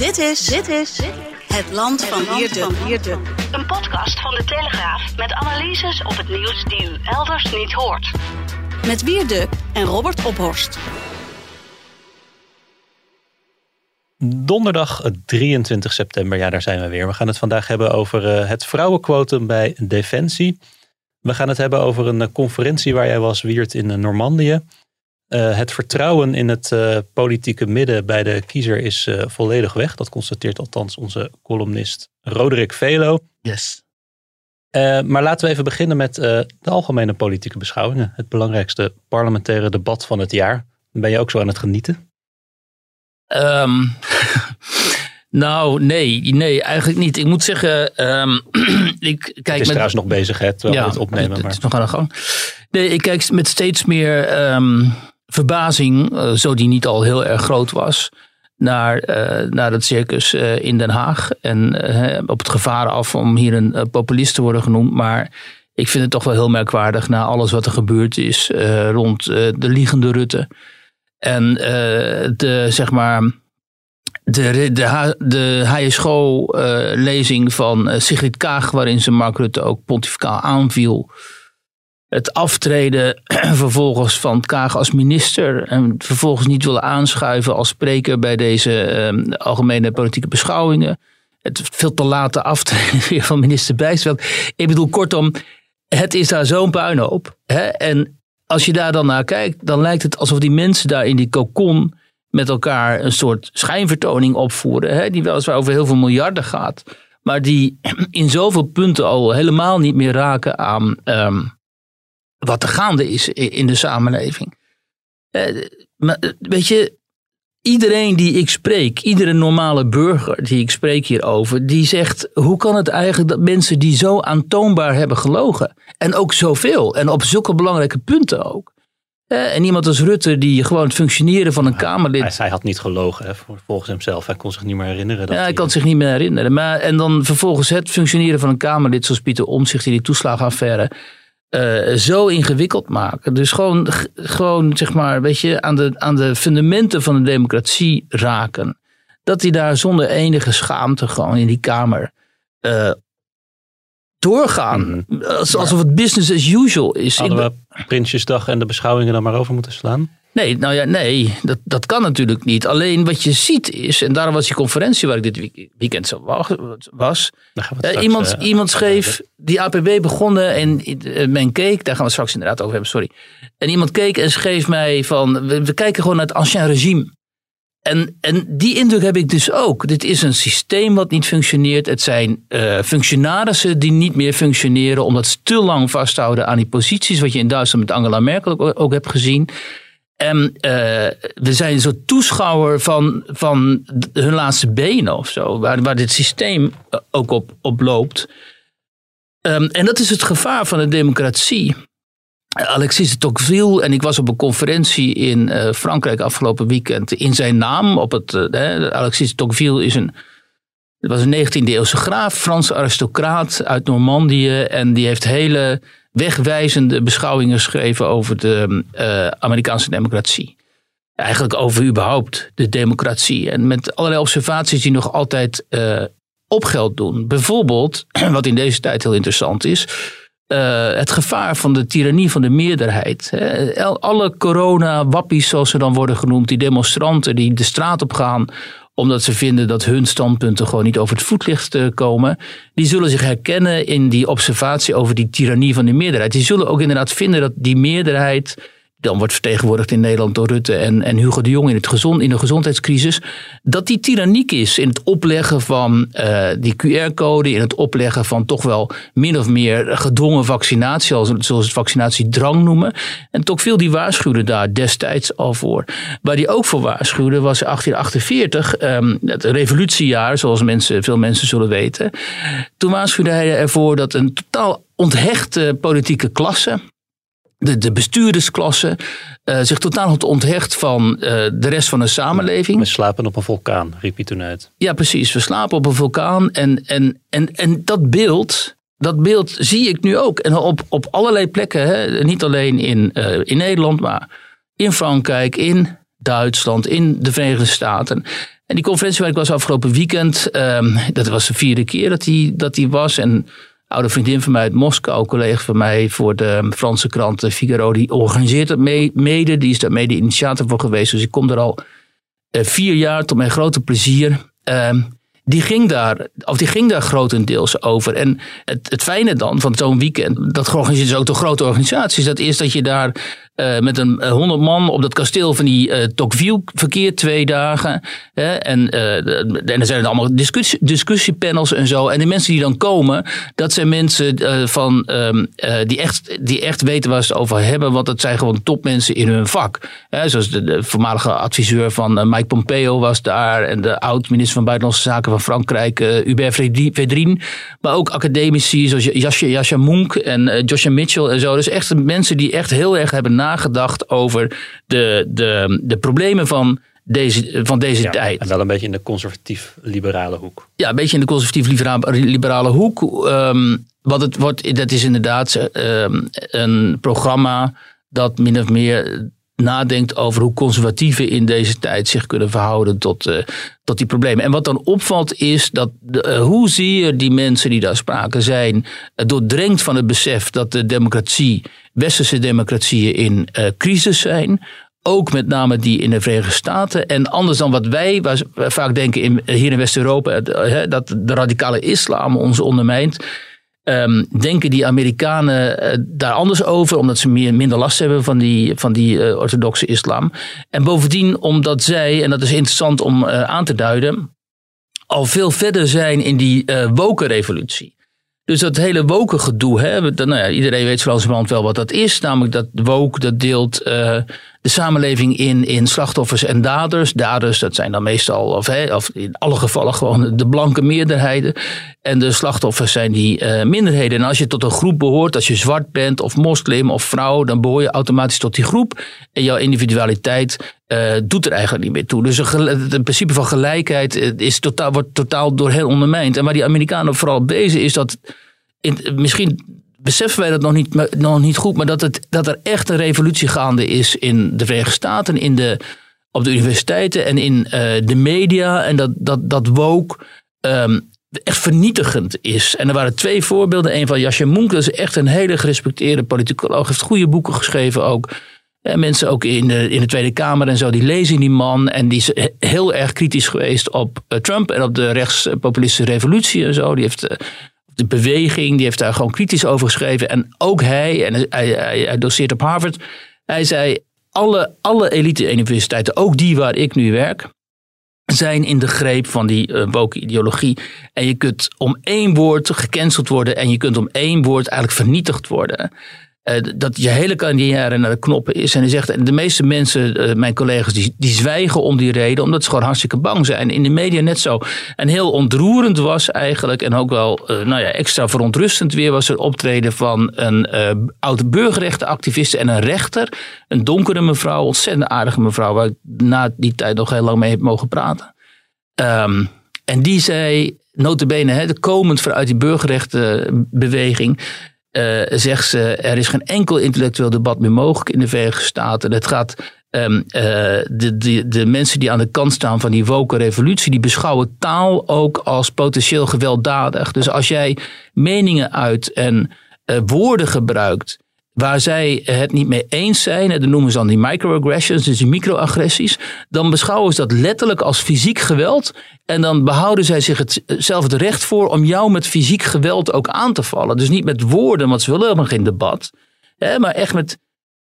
Dit is, dit is het land van Wierde. Een podcast van de Telegraaf met analyses op het nieuws die u elders niet hoort. Met Wierde en Robert Ophorst. Donderdag 23 september, ja daar zijn we weer. We gaan het vandaag hebben over uh, het vrouwenquotum bij Defensie. We gaan het hebben over een uh, conferentie waar jij was, Wiert, in uh, Normandië. het vertrouwen in het politieke midden bij de kiezer is volledig weg. Dat constateert althans onze columnist Roderick Velo. Yes. maar laten we even beginnen met de algemene politieke beschouwingen. Het belangrijkste parlementaire debat van het jaar. Ben je ook zo aan het genieten? Um, nou, nee, nee, eigenlijk niet. Ik moet zeggen, um, ik kijk. Het is met, trouwens nog bezig, hè, terwijl ja, het opnemen. Het, maar. is nog aan de gang. Nee, ik kijk met steeds meer um, verbazing, uh, zo die niet al heel erg groot was, naar, uh, naar het circus uh, in Den Haag. En op het gevaar af om hier een populist te worden genoemd. Maar ik vind het toch wel heel merkwaardig na alles wat er gebeurd is rond de liegende Rutte. En de, zeg maar, de, de, de HSGO-lezing van Sigrid Kaag, waarin ze Mark Rutte ook pontificaal aanviel. Het aftreden vervolgens van Kaag als minister. En vervolgens niet willen aanschuiven als spreker bij deze uh, algemene politieke beschouwingen. Het veel te late aftreden weer van minister Bijsveld. Ik bedoel, kortom, het is daar zo'n puinhoop. Hè? En als je daar dan naar kijkt, dan lijkt het alsof die mensen daar in die cocon met elkaar een soort schijnvertoning opvoeren. Hè, die weliswaar over heel veel miljarden gaat. Maar die in zoveel punten al helemaal niet meer raken aan um, wat er gaande is in de samenleving. Uh, maar, weet je, iedereen die ik spreek, iedere normale burger die ik spreek hierover, die zegt: hoe kan het eigenlijk dat mensen die zo aantoonbaar hebben gelogen en ook zoveel en op zulke belangrijke punten ook. En iemand als Rutte die gewoon het functioneren van een Kamerlid. Hij, hij, had niet gelogen hè, volgens hemzelf. Hij kon zich niet meer herinneren. Dat ja, hij kan zich niet meer herinneren. Maar, en dan vervolgens het functioneren van een Kamerlid zoals Pieter Omtzigt in die toeslagenaffaire. Uh, zo ingewikkeld maken. Dus gewoon, gewoon zeg maar, weet je, aan de, aan de fundamenten van de democratie raken. Dat hij daar zonder enige schaamte gewoon in die Kamer uh, doorgaan. Mm Alsof het business as usual is. Hadden we Prinsjesdag en de beschouwingen dan maar over moeten slaan? Nee, nou ja, nee, dat, dat kan natuurlijk niet. Alleen wat je ziet is, en daarom was die conferentie waar ik dit weekend zo was. Iemand, uh, iemand schreef, die APB begonnen en uh, men keek, daar gaan we straks inderdaad over hebben, sorry. En iemand keek en schreef mij van, we, we kijken gewoon naar het ancien regime. En, en die indruk heb ik dus ook. Dit is een systeem wat niet functioneert. Het zijn uh, functionarissen die niet meer functioneren omdat ze te lang vasthouden aan die posities. Wat je in Duitsland met Angela Merkel ook, ook hebt gezien. En uh, we zijn een toeschouwer van, van hun laatste benen of zo. Waar, waar dit systeem ook op, op loopt. Um, en dat is het gevaar van de democratie. Alexis de Tocqueville en ik was op een conferentie in uh, Frankrijk afgelopen weekend in zijn naam. Op het, Alexis de Tocqueville is een, was een 19e eeuwse graaf, Franse aristocraat uit Normandië. En die heeft hele wegwijzende beschouwingen geschreven over de uh, Amerikaanse democratie. Eigenlijk over überhaupt de democratie. En met allerlei observaties die nog altijd op geld doen. Bijvoorbeeld, wat in deze tijd heel interessant is uh, het gevaar van de tirannie van de meerderheid. Alle corona-wappies, zoals ze dan worden genoemd, die demonstranten die de straat op gaan omdat ze vinden dat hun standpunten gewoon niet over het voetlicht eh, komen. Die zullen zich herkennen in die observatie over die tirannie van de meerderheid. Die zullen ook inderdaad vinden dat die meerderheid dan wordt vertegenwoordigd in Nederland door Rutte en, en Hugo de Jong in, het gezond, in de gezondheidscrisis, dat die tyranniek is in het opleggen van uh, die QR-code, in het opleggen van toch wel min of meer gedwongen vaccinatie, zoals, het vaccinatiedrang noemen. En toch veel die waarschuwde daar destijds al voor. Waar die ook voor waarschuwde was 1848, um, het revolutiejaar, zoals mensen, veel mensen zullen weten. Toen waarschuwde hij ervoor dat een totaal onthechte politieke klasse, de, de bestuurdersklasse uh, zich totaal had onthecht van uh, de rest van de samenleving. We slapen op een vulkaan, riep hij toen uit. Ja, precies. We slapen op een vulkaan. En, en, en, en dat beeld, dat beeld zie ik nu ook. En op, op allerlei plekken. Hè? Niet alleen in, uh, in Nederland, maar in Frankrijk, in Duitsland, in de Verenigde Staten. En die conferentie waar ik was afgelopen weekend, ehm, dat was de vierde keer dat die, dat die was. En oude vriendin van mij uit Moskou, collega van mij voor de Franse krant Figaro, die organiseert het mede. Die is daar mede initiator voor geweest. Dus ik kom er al uh, vier jaar tot mijn grote plezier. Ehm, die ging daar, of die ging daar grotendeels over. En het, het fijne dan van zo'n weekend, dat georganiseerd is ook door grote organisaties, dat is dat je daar uh, met een eh, honderd man op dat kasteel van die uh, Tocqueville verkeert twee dagen. Hè, en, en er zijn er allemaal discussie, discussiepanels en zo. En de mensen die dan komen, dat zijn mensen van, um, die, echt, die echt weten waar ze het over hebben. Want dat zijn gewoon topmensen in hun vak. Hè, zoals de, voormalige adviseur van Mike Pompeo was daar. En de oud-minister van Buitenlandse Zaken van Frankrijk, Hubert Védrine. Maar ook academici zoals Jascha Mounk en Joshua Mitchell en zo. Dus echt mensen die echt heel erg hebben nagedacht nagedacht over de, de, de problemen van deze, van deze ja, tijd. En wel een beetje in de conservatief-liberale hoek. Ja, een beetje in de conservatief-liberale hoek. Um, wat het wordt, dat is inderdaad um, een programma dat min of meer nadenkt over hoe conservatieven in deze tijd zich kunnen verhouden tot, uh, tot die problemen. En wat dan opvalt is dat de, uh, hoezeer die mensen die daar spraken zijn, uh, doordrenkt van het besef dat de democratie, westerse democratieën in crisis zijn. Ook met name die in de Verenigde Staten. En anders dan wat wij vaak denken in, hier in West-Europa, dat de radicale islam ons ondermijnt Um, denken die Amerikanen uh, daar anders over, omdat ze meer, minder last hebben van die, van die uh, orthodoxe islam. En bovendien omdat zij, en dat is interessant om uh, aan te duiden, al veel verder zijn in die woke revolutie. Dus dat hele woke gedoe, nou ja, iedereen weet zo langzamerhand wel wat dat is. Namelijk dat woke, dat deelt de samenleving in, in slachtoffers en daders. Daders, dat zijn dan meestal, of, of in alle gevallen gewoon de blanke meerderheden. En de slachtoffers zijn die uh, minderheden. En als je tot een groep behoort, als je zwart bent of moslim of vrouw, dan behoor je automatisch tot die groep. En jouw individualiteit uh, doet er eigenlijk niet meer toe. Dus het principe van gelijkheid eh, is totaal, wordt totaal door heel ondermijnd. En waar die Amerikanen vooral bezig is dat. In, misschien beseffen wij dat nog niet, nog niet goed, maar dat, het, dat er echt een revolutie gaande is in de Verenigde Staten, in de, op de universiteiten en in uh, de media. En dat, dat, dat woke um, echt vernietigend is. En er waren twee voorbeelden. Een van Jasje Moenk, dat is echt een hele gerespecteerde politicoloog, heeft goede boeken geschreven ook. En mensen ook in de, in de Tweede Kamer en zo, die lezen die man. En die is heel erg kritisch geweest op uh, Trump en op de rechtspopulistische revolutie en zo. Die heeft de beweging, die heeft daar gewoon kritisch over geschreven. En ook hij, en hij, doseert op Harvard, hij zei: alle, alle elite-universiteiten, ook die waar ik nu werk, zijn in de greep van die uh, woke ideologie. En je kunt om één woord gecanceld worden en je kunt om één woord eigenlijk vernietigd worden. Uh, dat je hele carrière naar de knoppen is. En hij zegt, de meeste mensen, uh, mijn collega's, die, die zwijgen om die reden, omdat ze gewoon hartstikke bang zijn. In de media net zo. En heel ontroerend was eigenlijk, en ook wel uh, nou ja, extra verontrustend weer, was er optreden van een oude burgerrechtenactiviste en een rechter. Een donkere mevrouw, ontzettend aardige mevrouw, waar ik na die tijd nog heel lang mee heb mogen praten. Um, en die zei, notabene, hè, komend vanuit die burgerrechtenbeweging, uh, zegt ze, er is geen enkel intellectueel debat meer mogelijk in de Verenigde Staten. Het gaat, um, uh, de, de, de mensen die aan de kant staan van die woke revolutie, die beschouwen taal ook als potentieel gewelddadig. Dus als jij meningen uit en uh, woorden gebruikt waar zij het niet mee eens zijn, en dat noemen ze dan die microaggressions, dus die microagressies, dan beschouwen ze dat letterlijk als fysiek geweld. En dan behouden zij zich hetzelfde recht voor om jou met fysiek geweld ook aan te vallen. Dus niet met woorden, want ze willen helemaal geen debat, hè, maar echt met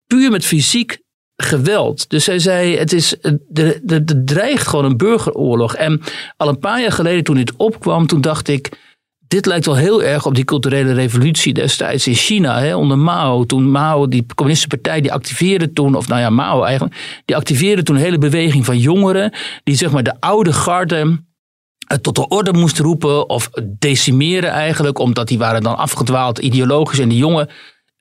puur met fysiek geweld. Dus zij zei, het is, er, er dreigt gewoon een burgeroorlog. En al een paar jaar geleden toen dit opkwam, toen dacht ik dit lijkt wel heel erg op die culturele revolutie destijds in China, hè, onder Mao. Toen Mao, die communistische partij, die activeerde toen, of nou ja, Mao eigenlijk, die activeerde toen een hele beweging van jongeren, die zeg maar de oude garde eh, tot de orde moesten roepen of decimeren eigenlijk, omdat die waren dan afgedwaald ideologisch en die jongen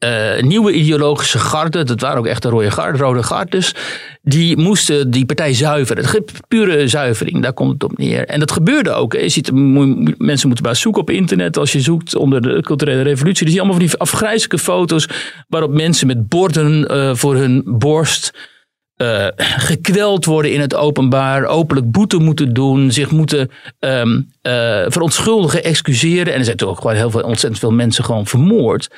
uh, nieuwe ideologische garden, dat waren ook echt de rode, garden, rode gardes, die moesten die partij zuiveren. Pure zuivering, daar komt het op neer. En dat gebeurde ook. Je ziet, mensen moeten maar zoeken op internet als je zoekt onder de culturele revolutie. Dan zie je allemaal van die afgrijzelijke foto's waarop mensen met borden uh, voor hun borst uh, gekweld worden in het openbaar, openlijk boete moeten doen, zich moeten um, verontschuldigen, excuseren. En er zijn toch ook gewoon heel veel, ontzettend veel mensen gewoon vermoord.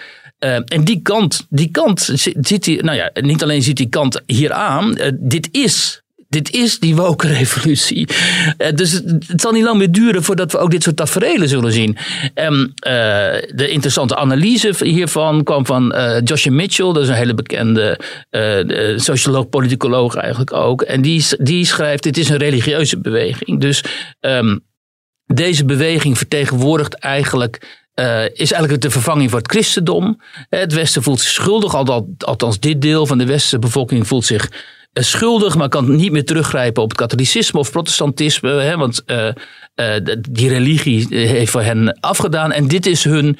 Uh, en die kant, die kant zit hier, nou ja, niet alleen zit die kant hier aan, dit is dit is die woke revolutie. Uh, dus het, zal niet lang meer duren voordat we ook dit soort tafereelen zullen zien. En de interessante analyse hiervan kwam van Joshua Mitchell. Dat is een hele bekende socioloog, politicoloog eigenlijk ook. En die, die schrijft, dit is een religieuze beweging. Dus um, deze beweging vertegenwoordigt eigenlijk uh, is eigenlijk de vervanging voor het christendom. Het Westen voelt zich schuldig, althans dit deel van de westerse bevolking voelt zich eh, schuldig, maar kan niet meer teruggrijpen op het katholicisme of protestantisme. Hè, want die religie heeft voor hen afgedaan. En dit is hun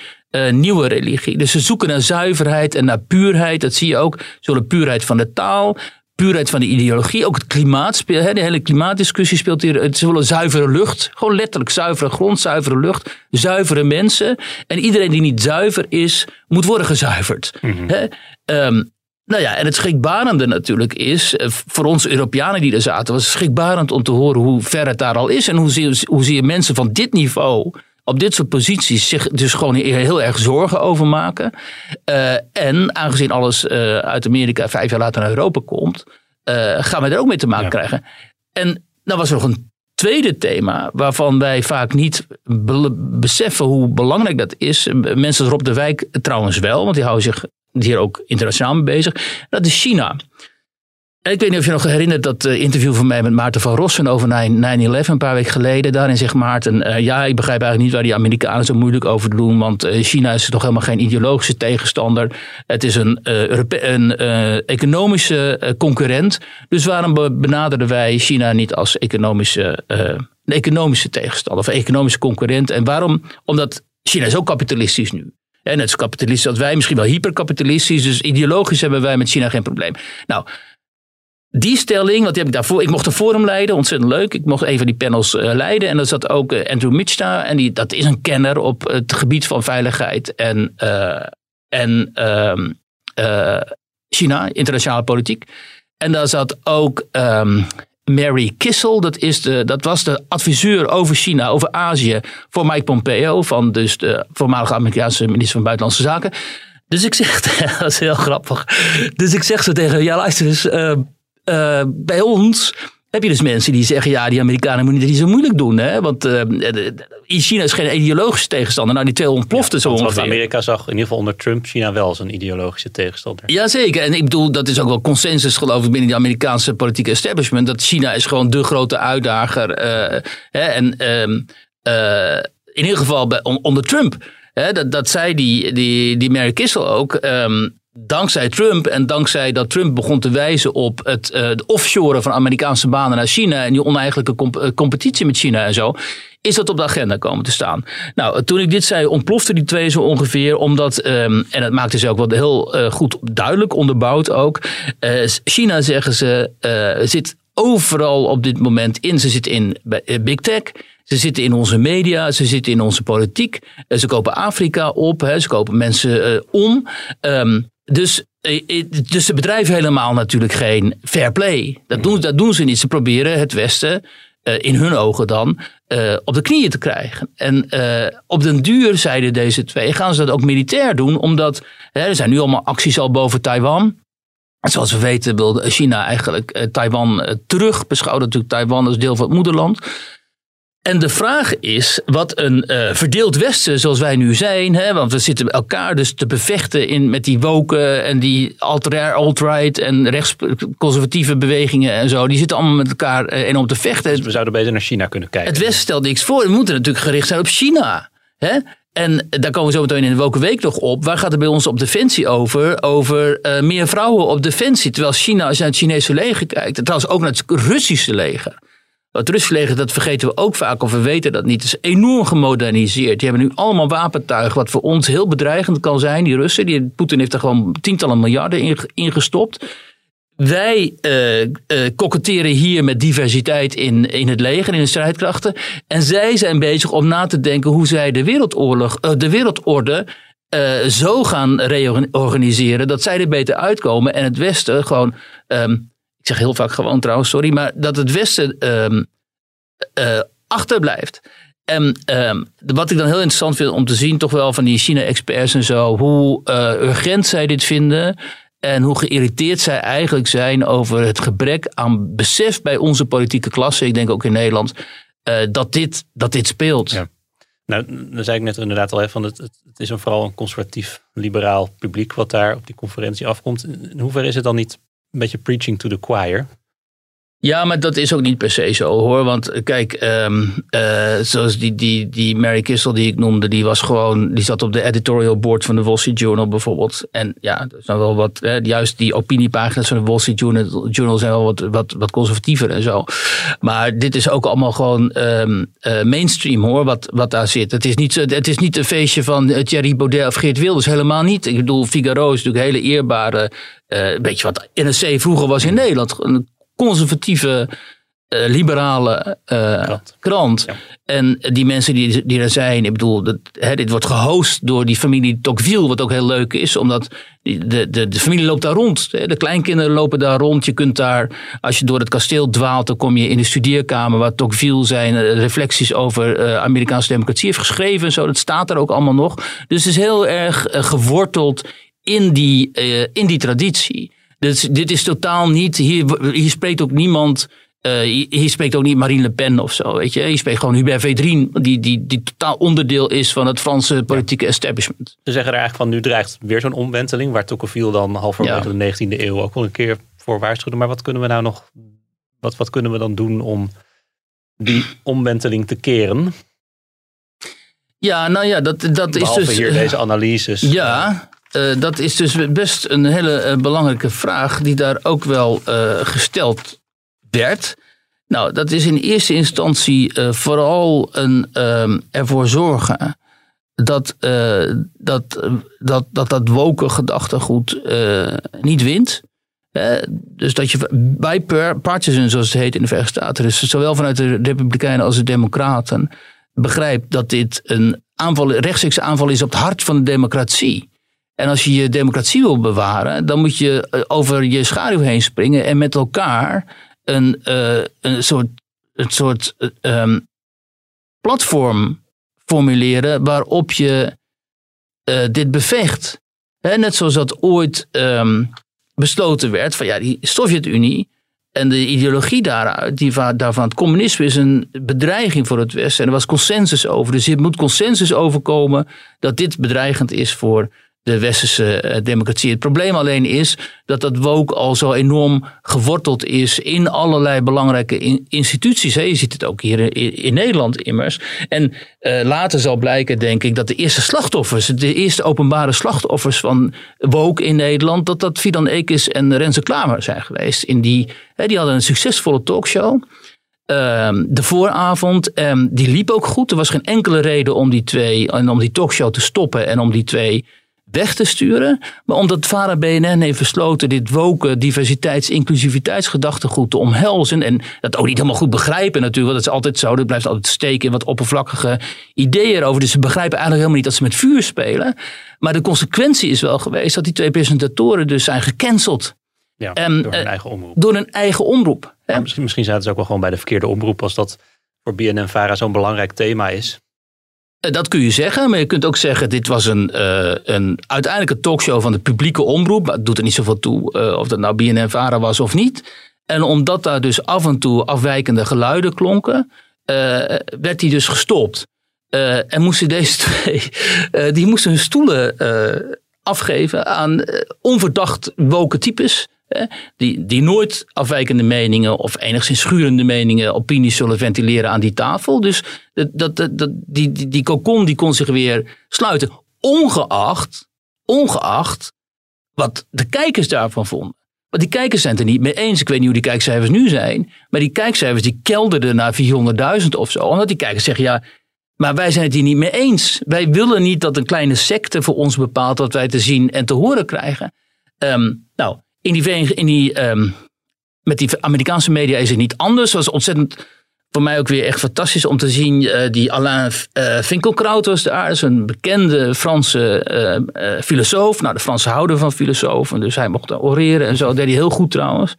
nieuwe religie. Dus ze zoeken naar zuiverheid en naar puurheid. Dat zie je ook. Ze willen puurheid van de taal, puurheid van de ideologie. Ook het klimaat, hè, de hele klimaatdiscussie speelt hier. Ze willen zuivere lucht. Gewoon letterlijk zuivere grond, zuivere lucht, zuivere mensen. En iedereen die niet zuiver is, moet worden gezuiverd. Mm -hmm. hè? Um, nou ja, en het schrikbarende natuurlijk is, eh, voor ons Europeanen die er zaten, was het schrikbarend om te horen hoe ver het daar al is. En hoe zie, hoe zie je mensen van dit niveau op dit soort posities zich dus gewoon heel erg zorgen over maken. Uh, en aangezien alles uh, uit Amerika vijf jaar later naar Europa komt, uh, gaan we er ook mee te maken krijgen. En dan was er nog een tweede thema waarvan wij vaak niet beseffen hoe belangrijk dat is. Mensen Rob de Wijk trouwens wel, want die houden zich hier ook internationaal mee bezig. Dat is China. Ik weet niet of je nog herinnert dat uh, interview van mij met Maarten van Rossen over 9-11 een paar weken geleden. Daarin zegt Maarten, uh, ja, ik begrijp eigenlijk niet waar die Amerikanen zo moeilijk over doen. Want uh, China is toch helemaal geen ideologische tegenstander. Het is een, een economische concurrent. Dus waarom benaderen wij China niet als economische, een economische tegenstander of economische concurrent? En waarom? Omdat China is ook kapitalistisch nu. En het is kapitalistisch als wij, misschien wel hyperkapitalistisch. Dus ideologisch hebben wij met China geen probleem. Nou, die stelling, wat heb ik daarvoor? Ik mocht een forum leiden, ontzettend leuk. Ik mocht een van die panels uh, leiden. En daar zat ook uh, Andrew Michta. En die, dat is een kenner op het gebied van veiligheid en, uh, en ehm, China, internationale politiek. En daar zat ook um, Mary Kissel, dat, is de, dat was de adviseur over China, over Azië voor Mike Pompeo, van dus de voormalige Amerikaanse minister van Buitenlandse Zaken. Dus ik zeg, dat is heel grappig. Dus ik zeg zo tegen, ja luister eens, uh, uh, bij ons heb je dus mensen die zeggen, ja, die Amerikanen moeten niet zo moeilijk doen. Hè? Want uh, China is geen ideologische tegenstander. Nou, die twee ontploften ja, zo ongeveer. Amerika zag in ieder geval onder Trump China wel als een ideologische tegenstander. Jazeker. En ik bedoel, dat is ook wel consensus geloof ik binnen de Amerikaanse politieke establishment. Dat China is gewoon de grote uitdager. Uh, hè? En uh, in ieder geval bij, onder Trump. Hè? Dat, dat zei die, die, die Mary Kissel ook. Um, dankzij Trump en dankzij dat Trump begon te wijzen op het de offshoren van Amerikaanse banen naar China en die oneigenlijke eh, competitie met China en zo, is dat op de agenda komen te staan. Nou, toen ik dit zei, ontplofte die twee zo ongeveer, omdat, um, en dat maakte ze ook wel heel uh, goed duidelijk, onderbouwd ook. China, zeggen ze, zit overal op dit moment in. Ze zit in Big Tech. Ze zitten in onze media, ze zitten in onze politiek. Ze kopen Afrika op, ze kopen mensen om. Um, dus, eh, eh, dus de bedrijven helemaal natuurlijk geen fair play. Dat doen, dat doen ze niet. Ze proberen het Westen, uh, in hun ogen dan, op de knieën te krijgen. En op den duur, zeiden deze twee, gaan ze dat ook militair doen. Omdat er zijn nu allemaal acties al boven Taiwan. Zoals we weten wil China eigenlijk Taiwan terug beschouwen. Natuurlijk Taiwan als deel van het moederland. En de vraag is wat een uh, verdeeld Westen zoals wij nu zijn, hè, want we zitten elkaar dus te bevechten in, met die woken en die alt-right en rechtsconservatieve bewegingen en zo. Die zitten allemaal met elkaar uh, en om te vechten. Dus we zouden beter naar China kunnen kijken. Het Westen stelt niks voor. We moeten natuurlijk gericht zijn op China. Hè? En daar komen we zo meteen in de Wokenweek nog op. Waar gaat het bij ons op defensie over? Over uh, meer vrouwen op defensie. Terwijl China, als je naar het Chinese leger kijkt, en trouwens ook naar het Russische leger het Russische dat vergeten we ook vaak, of we weten dat niet. Is enorm gemoderniseerd. Die hebben nu allemaal wapentuigen, wat voor ons heel bedreigend kan zijn. Die Russen, die, Poetin heeft er gewoon tientallen miljarden in, gestopt. Wij uh, uh, koketteren hier met diversiteit in, in het leger, in de strijdkrachten. En zij zijn bezig om na te denken hoe zij de, wereldoorlog, uh, de wereldorde zo gaan reorganiseren dat zij er beter uitkomen en het Westen gewoon um, ik zeg heel vaak gewoon trouwens, sorry, maar dat het Westen um, uh, achterblijft. En um, wat ik dan heel interessant vind om te zien, toch wel van die China-experts en zo, hoe uh, urgent zij dit vinden. En hoe geïrriteerd zij eigenlijk zijn over het gebrek aan besef bij onze politieke klasse, ik denk ook in Nederland, uh, dat, dit, dat dit speelt. Ja. Nou, dan zei ik net inderdaad al, van het, het is vooral een conservatief-liberaal publiek wat daar op die conferentie afkomt. In hoeverre is het dan niet een beetje preaching to the choir? Ja, maar dat is ook niet per se zo hoor. Want eh, kijk, um, uh, zoals die, die, die Mary Kissel die ik noemde, die was gewoon, die zat op de editorial board van de Wall Street Journal bijvoorbeeld. En ja, er zijn wel wat, juist die opiniepagina's van de Wall Street Journal, zijn wel wat, wat, wat conservatiever en zo. Maar dit is ook allemaal gewoon um, uh, mainstream hoor, wat, wat daar zit. Het is, niet, het is niet een feestje van Thierry Baudet of Geert Wilders, helemaal niet. Ik bedoel, Figaro is natuurlijk een hele eerbare, uh, beetje wat NRC vroeger was in Nederland conservatieve, uh, liberale uh, krant. En die mensen die, die er zijn, ik bedoel, dat, hè, dit wordt gehost door die familie Tocqueville, wat ook heel leuk is, omdat de, de, de familie loopt daar rond. Hè, de kleinkinderen lopen daar rond. Je kunt daar, als je door het kasteel dwaalt, dan kom je in de studeerkamer waar Tocqueville zijn uh, reflecties over Amerikaanse democratie heeft geschreven en zo. Dat staat er ook allemaal nog. Dus het is heel erg geworteld in die, in die traditie. Dus dit is totaal niet, hier, hier spreekt ook niemand, uh, hier spreekt ook niet Marine Le Pen of zo, weet je. Hier spreekt gewoon Hubert Védrine, die, die, die totaal onderdeel is van het Franse politieke establishment. Ze zeggen er eigenlijk van, nu dreigt weer zo'n omwenteling, waar Tocqueville dan halverwege de 19e eeuw ook al een keer voor waarschuwde. Maar wat kunnen we nou nog, wat, wat kunnen we dan doen om die omwenteling te keren? Ja, nou ja, dat, dat is dus... hier deze analyses. Ja, uh, dat is dus best een hele uh, belangrijke vraag die daar ook wel uh, gesteld werd. Nou, dat is in eerste instantie vooral een um, ervoor zorgen dat dat, dat, dat, dat woken gedachtegoed niet wint. dus dat je bij partisan, zoals het heet in de Verenigde Staten, dus zowel vanuit de Republikeinen als de Democraten, begrijpt dat dit een aanval, rechtstreeks aanval is op het hart van de democratie. En als je je democratie wil bewaren, dan moet je eh, over je schaduw heen springen en met elkaar een, uh, een soort, een soort um, platform formuleren waarop je dit bevecht. Net zoals dat ooit um, besloten werd van ja, die Sovjet-Unie en de ideologie daaruit, die daarvan het communisme is een bedreiging voor het Westen. En er was consensus over. Dus er moet consensus overkomen dat dit bedreigend is voor de westerse eh, democratie. Het probleem alleen is dat dat woke al zo enorm geworteld is in allerlei belangrijke instituties. Je ziet het ook hier in Nederland immers. En uh, later zal blijken, denk ik, dat de eerste slachtoffers, de eerste openbare slachtoffers van woke in Nederland, dat dat Fidan Ekis en Renze Klamer zijn geweest. In die, hè, die hadden een succesvolle talkshow. Uh, de vooravond, um, die liep ook goed. Er was geen enkele reden om die twee, en om die talkshow te stoppen en om die twee weg te sturen. Maar omdat VARA BNN heeft besloten dit woken diversiteits- inclusiviteitsgedachtegoed te omhelzen. En dat ook niet helemaal goed begrijpen natuurlijk. Want dat is altijd zo. Dat blijft altijd steken in wat oppervlakkige ideeën erover. Dus ze begrijpen eigenlijk helemaal niet dat ze met vuur spelen. Maar de consequentie is wel geweest dat die twee presentatoren dus zijn gecanceld. Ja, en, door hun eigen omroep. Door een eigen omroep. Misschien, misschien zaten ze ook wel gewoon bij de verkeerde omroep als dat voor BNN-VARA zo'n belangrijk thema is. Eh, dat kun je zeggen, maar je kunt ook zeggen: dit was een, uh, een uiteindelijk een talkshow van de publieke omroep. Maar het doet er niet zoveel toe uh, of dat nou BNN Vara was of niet. En omdat daar dus af en toe afwijkende geluiden klonken, werd die dus gestopt. en moesten deze twee, die moesten hun stoelen afgeven aan onverdacht woke types die, die nooit afwijkende meningen of enigszins schurende meningen, opinies zullen ventileren aan die tafel. Dus dat, dat, dat, die, die, die cocon die kon zich weer sluiten, ongeacht, ongeacht wat de kijkers daarvan vonden. Want die kijkers zijn het er niet mee eens. Ik weet niet hoe die kijkcijfers nu zijn. Maar die kijkcijfers die kelderden naar 400.000 of zo. Omdat die kijkers zeggen, ja, maar wij zijn het hier niet mee eens. Wij willen niet dat een kleine secte voor ons bepaalt wat wij te zien en te horen krijgen. Um, nou, in die, in die, um, met die Amerikaanse media is het niet anders. Was ontzettend voor mij ook weer echt fantastisch om te zien. Uh, die Alain uh, Finkielkraut was daar. Is een bekende Franse uh, filosoof. Nou, de Fransen houden van filosofen. Dus hij mocht oreren en zo. Dat deed hij heel goed trouwens.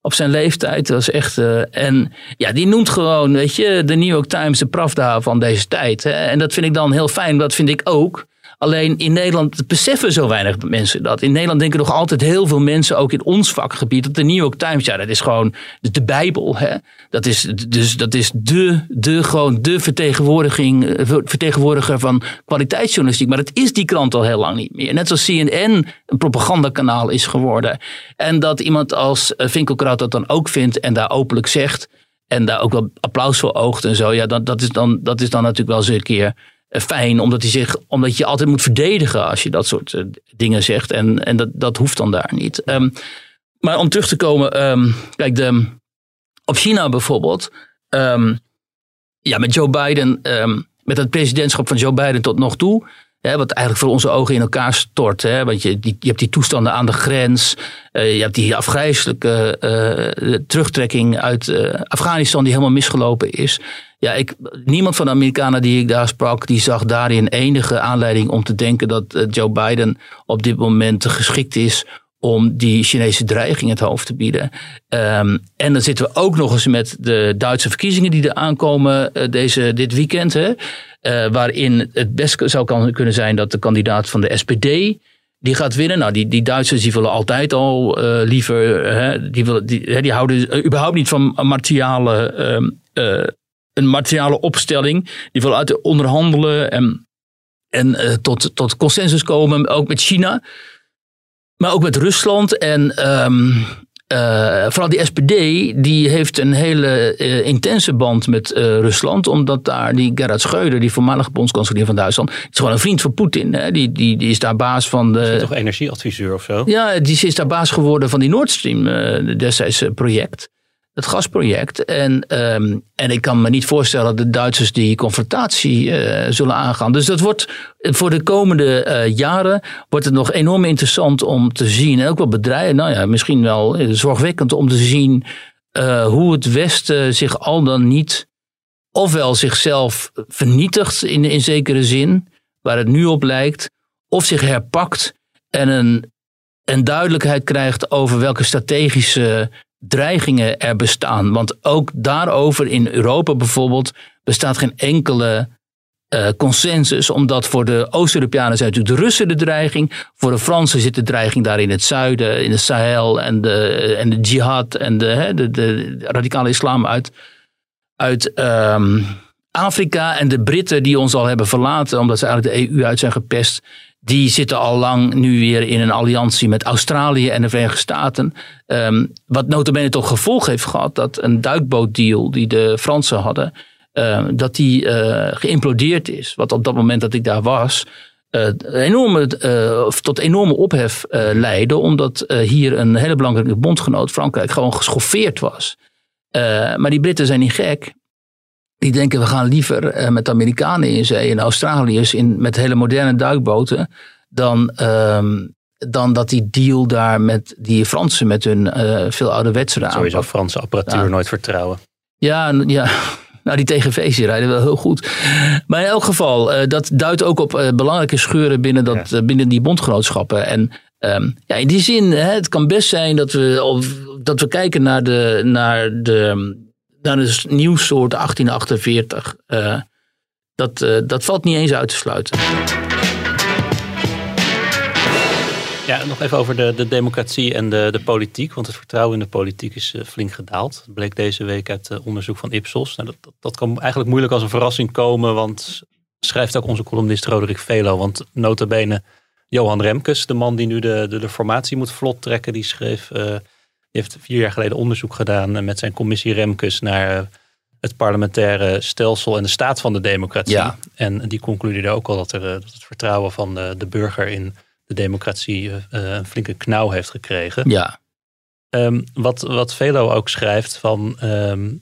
op zijn leeftijd. Dat was echt. en ja, die noemt gewoon, weet je, de New York Times de Pravda van deze tijd. En dat vind ik dan heel fijn. Dat vind ik ook. Alleen in Nederland beseffen zo weinig mensen dat. In Nederland denken nog altijd heel veel mensen, ook in ons vakgebied, dat de New York Times, ja, dat is gewoon de Bijbel. Hè? Dat is, dus, dat is de, de, gewoon de vertegenwoordiging, eh, vertegenwoordiger van kwaliteitsjournalistiek. Maar het is die krant al heel lang niet meer. Net zoals CNN een propagandakanaal is geworden. En dat iemand als Vinkelkraut dat dan ook vindt en daar openlijk zegt. En daar ook wel applaus voor oogt en zo. Ja, dat, dat, is, dan, dat is dan natuurlijk wel eens een keer eh, fijn, omdat, hij zich, omdat je altijd moet verdedigen als je dat soort uh, dingen zegt. En, en dat, dat hoeft dan daar niet. Um, maar om terug te komen, um, kijk, de, op China bijvoorbeeld. Um, ja, met Joe Biden, met het presidentschap van Joe Biden tot nog toe. Hè, wat eigenlijk voor onze ogen in elkaar stort. Hè, want je, je hebt die toestanden aan de grens. Uh, je hebt die afgrijzelijke uh, terugtrekking uit Afghanistan die helemaal misgelopen is. Ja, ik, niemand van de Amerikanen die ik daar sprak, die zag daarin enige aanleiding om te denken dat uh, Joe Biden op dit moment geschikt is om die Chinese dreiging het hoofd te bieden. Um, en dan zitten we ook nog eens met de Duitse verkiezingen die er aankomen uh, deze, dit weekend. Hè, uh, waarin het best zou kan, kunnen zijn dat de kandidaat van de SPD die gaat winnen. Nou, die, die Duitsers die willen altijd al liever, hè, die, willen, die, die houden überhaupt niet van martiale uh, een materiale opstelling. Die wil uit onderhandelen en, en uh, tot, tot consensus komen, ook met China. Maar ook met Rusland. En um, uh, vooral die SPD, die heeft een hele uh, intense band met Rusland. Omdat daar die Gerhard Schreuder, die voormalige bondskanselier van Duitsland, is gewoon een vriend van Poetin. Hè? Die, die, die is daar baas van de. Is toch energieadviseur of zo? Ja, die is daar baas geworden van die Nord Stream destijds project het gasproject. En, um, en ik kan me niet voorstellen dat de Duitsers die confrontatie uh, zullen aangaan. Dus dat wordt voor de komende uh, jaren wordt het nog enorm interessant om te zien. En ook wel bedrijven, nou ja, misschien wel eh, zorgwekkend om te zien hoe het Westen zich al dan niet ofwel zichzelf vernietigt in, in zekere zin, waar het nu op lijkt, of zich herpakt en een, een duidelijkheid krijgt over welke strategische dreigingen er bestaan. Want ook daarover in Europa bijvoorbeeld bestaat geen enkele uh, consensus. Omdat voor de Oost-Europeanen zijn natuurlijk de Russen de dreiging. Voor de Fransen zit de dreiging daar in het zuiden, in de Sahel en de, en de jihad en de, de, de, radicale islam uit, uit um, Afrika. En de Britten die ons al hebben verlaten omdat ze eigenlijk de EU uit zijn gepest die zitten al lang nu weer in een alliantie met Australië en de Verenigde Staten. Um, wat notabene toch gevolg heeft gehad dat een duikbootdeal die de Fransen hadden, uh, dat die uh, geïmplodeerd is. Wat op dat moment dat ik daar was, uh, enorme, tot enorme ophef leidde. Omdat hier een hele belangrijke bondgenoot, Frankrijk, gewoon geschoffeerd was. maar die Britten zijn niet gek. Die denken we gaan liever uh, met Amerikanen in zee en Australiërs in, met hele moderne duikboten. Dan, um, dan dat die deal daar met die Fransen met hun uh, veel ouderwetsere aanpak. Sowieso Franse apparatuur nooit vertrouwen. Ja, ja. Nou, die TGV's die rijden wel heel goed. Maar in elk geval, uh, dat duidt ook op belangrijke scheuren binnen, dat, ja. binnen die bondgenootschappen. En um, ja, in die zin, hè, het kan best zijn dat we, of, dat we kijken naar de, naar de dan is nieuwsoort 1848. Uh, dat, uh, dat valt niet eens uit te sluiten. Ja, nog even over de, de democratie en de, de politiek. Want het vertrouwen in de politiek is uh, flink gedaald. Dat bleek deze week uit onderzoek van Ipsos. Nou, dat, dat, dat, kan eigenlijk moeilijk als een verrassing komen. Want schrijft ook onze columnist Roderick Velo. Want nota bene Johan Remkes, de man die nu de, de, de formatie moet vlot trekken. Die schreef heeft vier jaar geleden onderzoek gedaan eh, met zijn commissie Remkes naar eh, het parlementaire stelsel en de staat van de democratie. Ja. En die concludeerde ook al dat, er, eh, dat het vertrouwen van de, de burger in de democratie een flinke knauw heeft gekregen. Ja. Um, wat, wat Velo ook schrijft van um,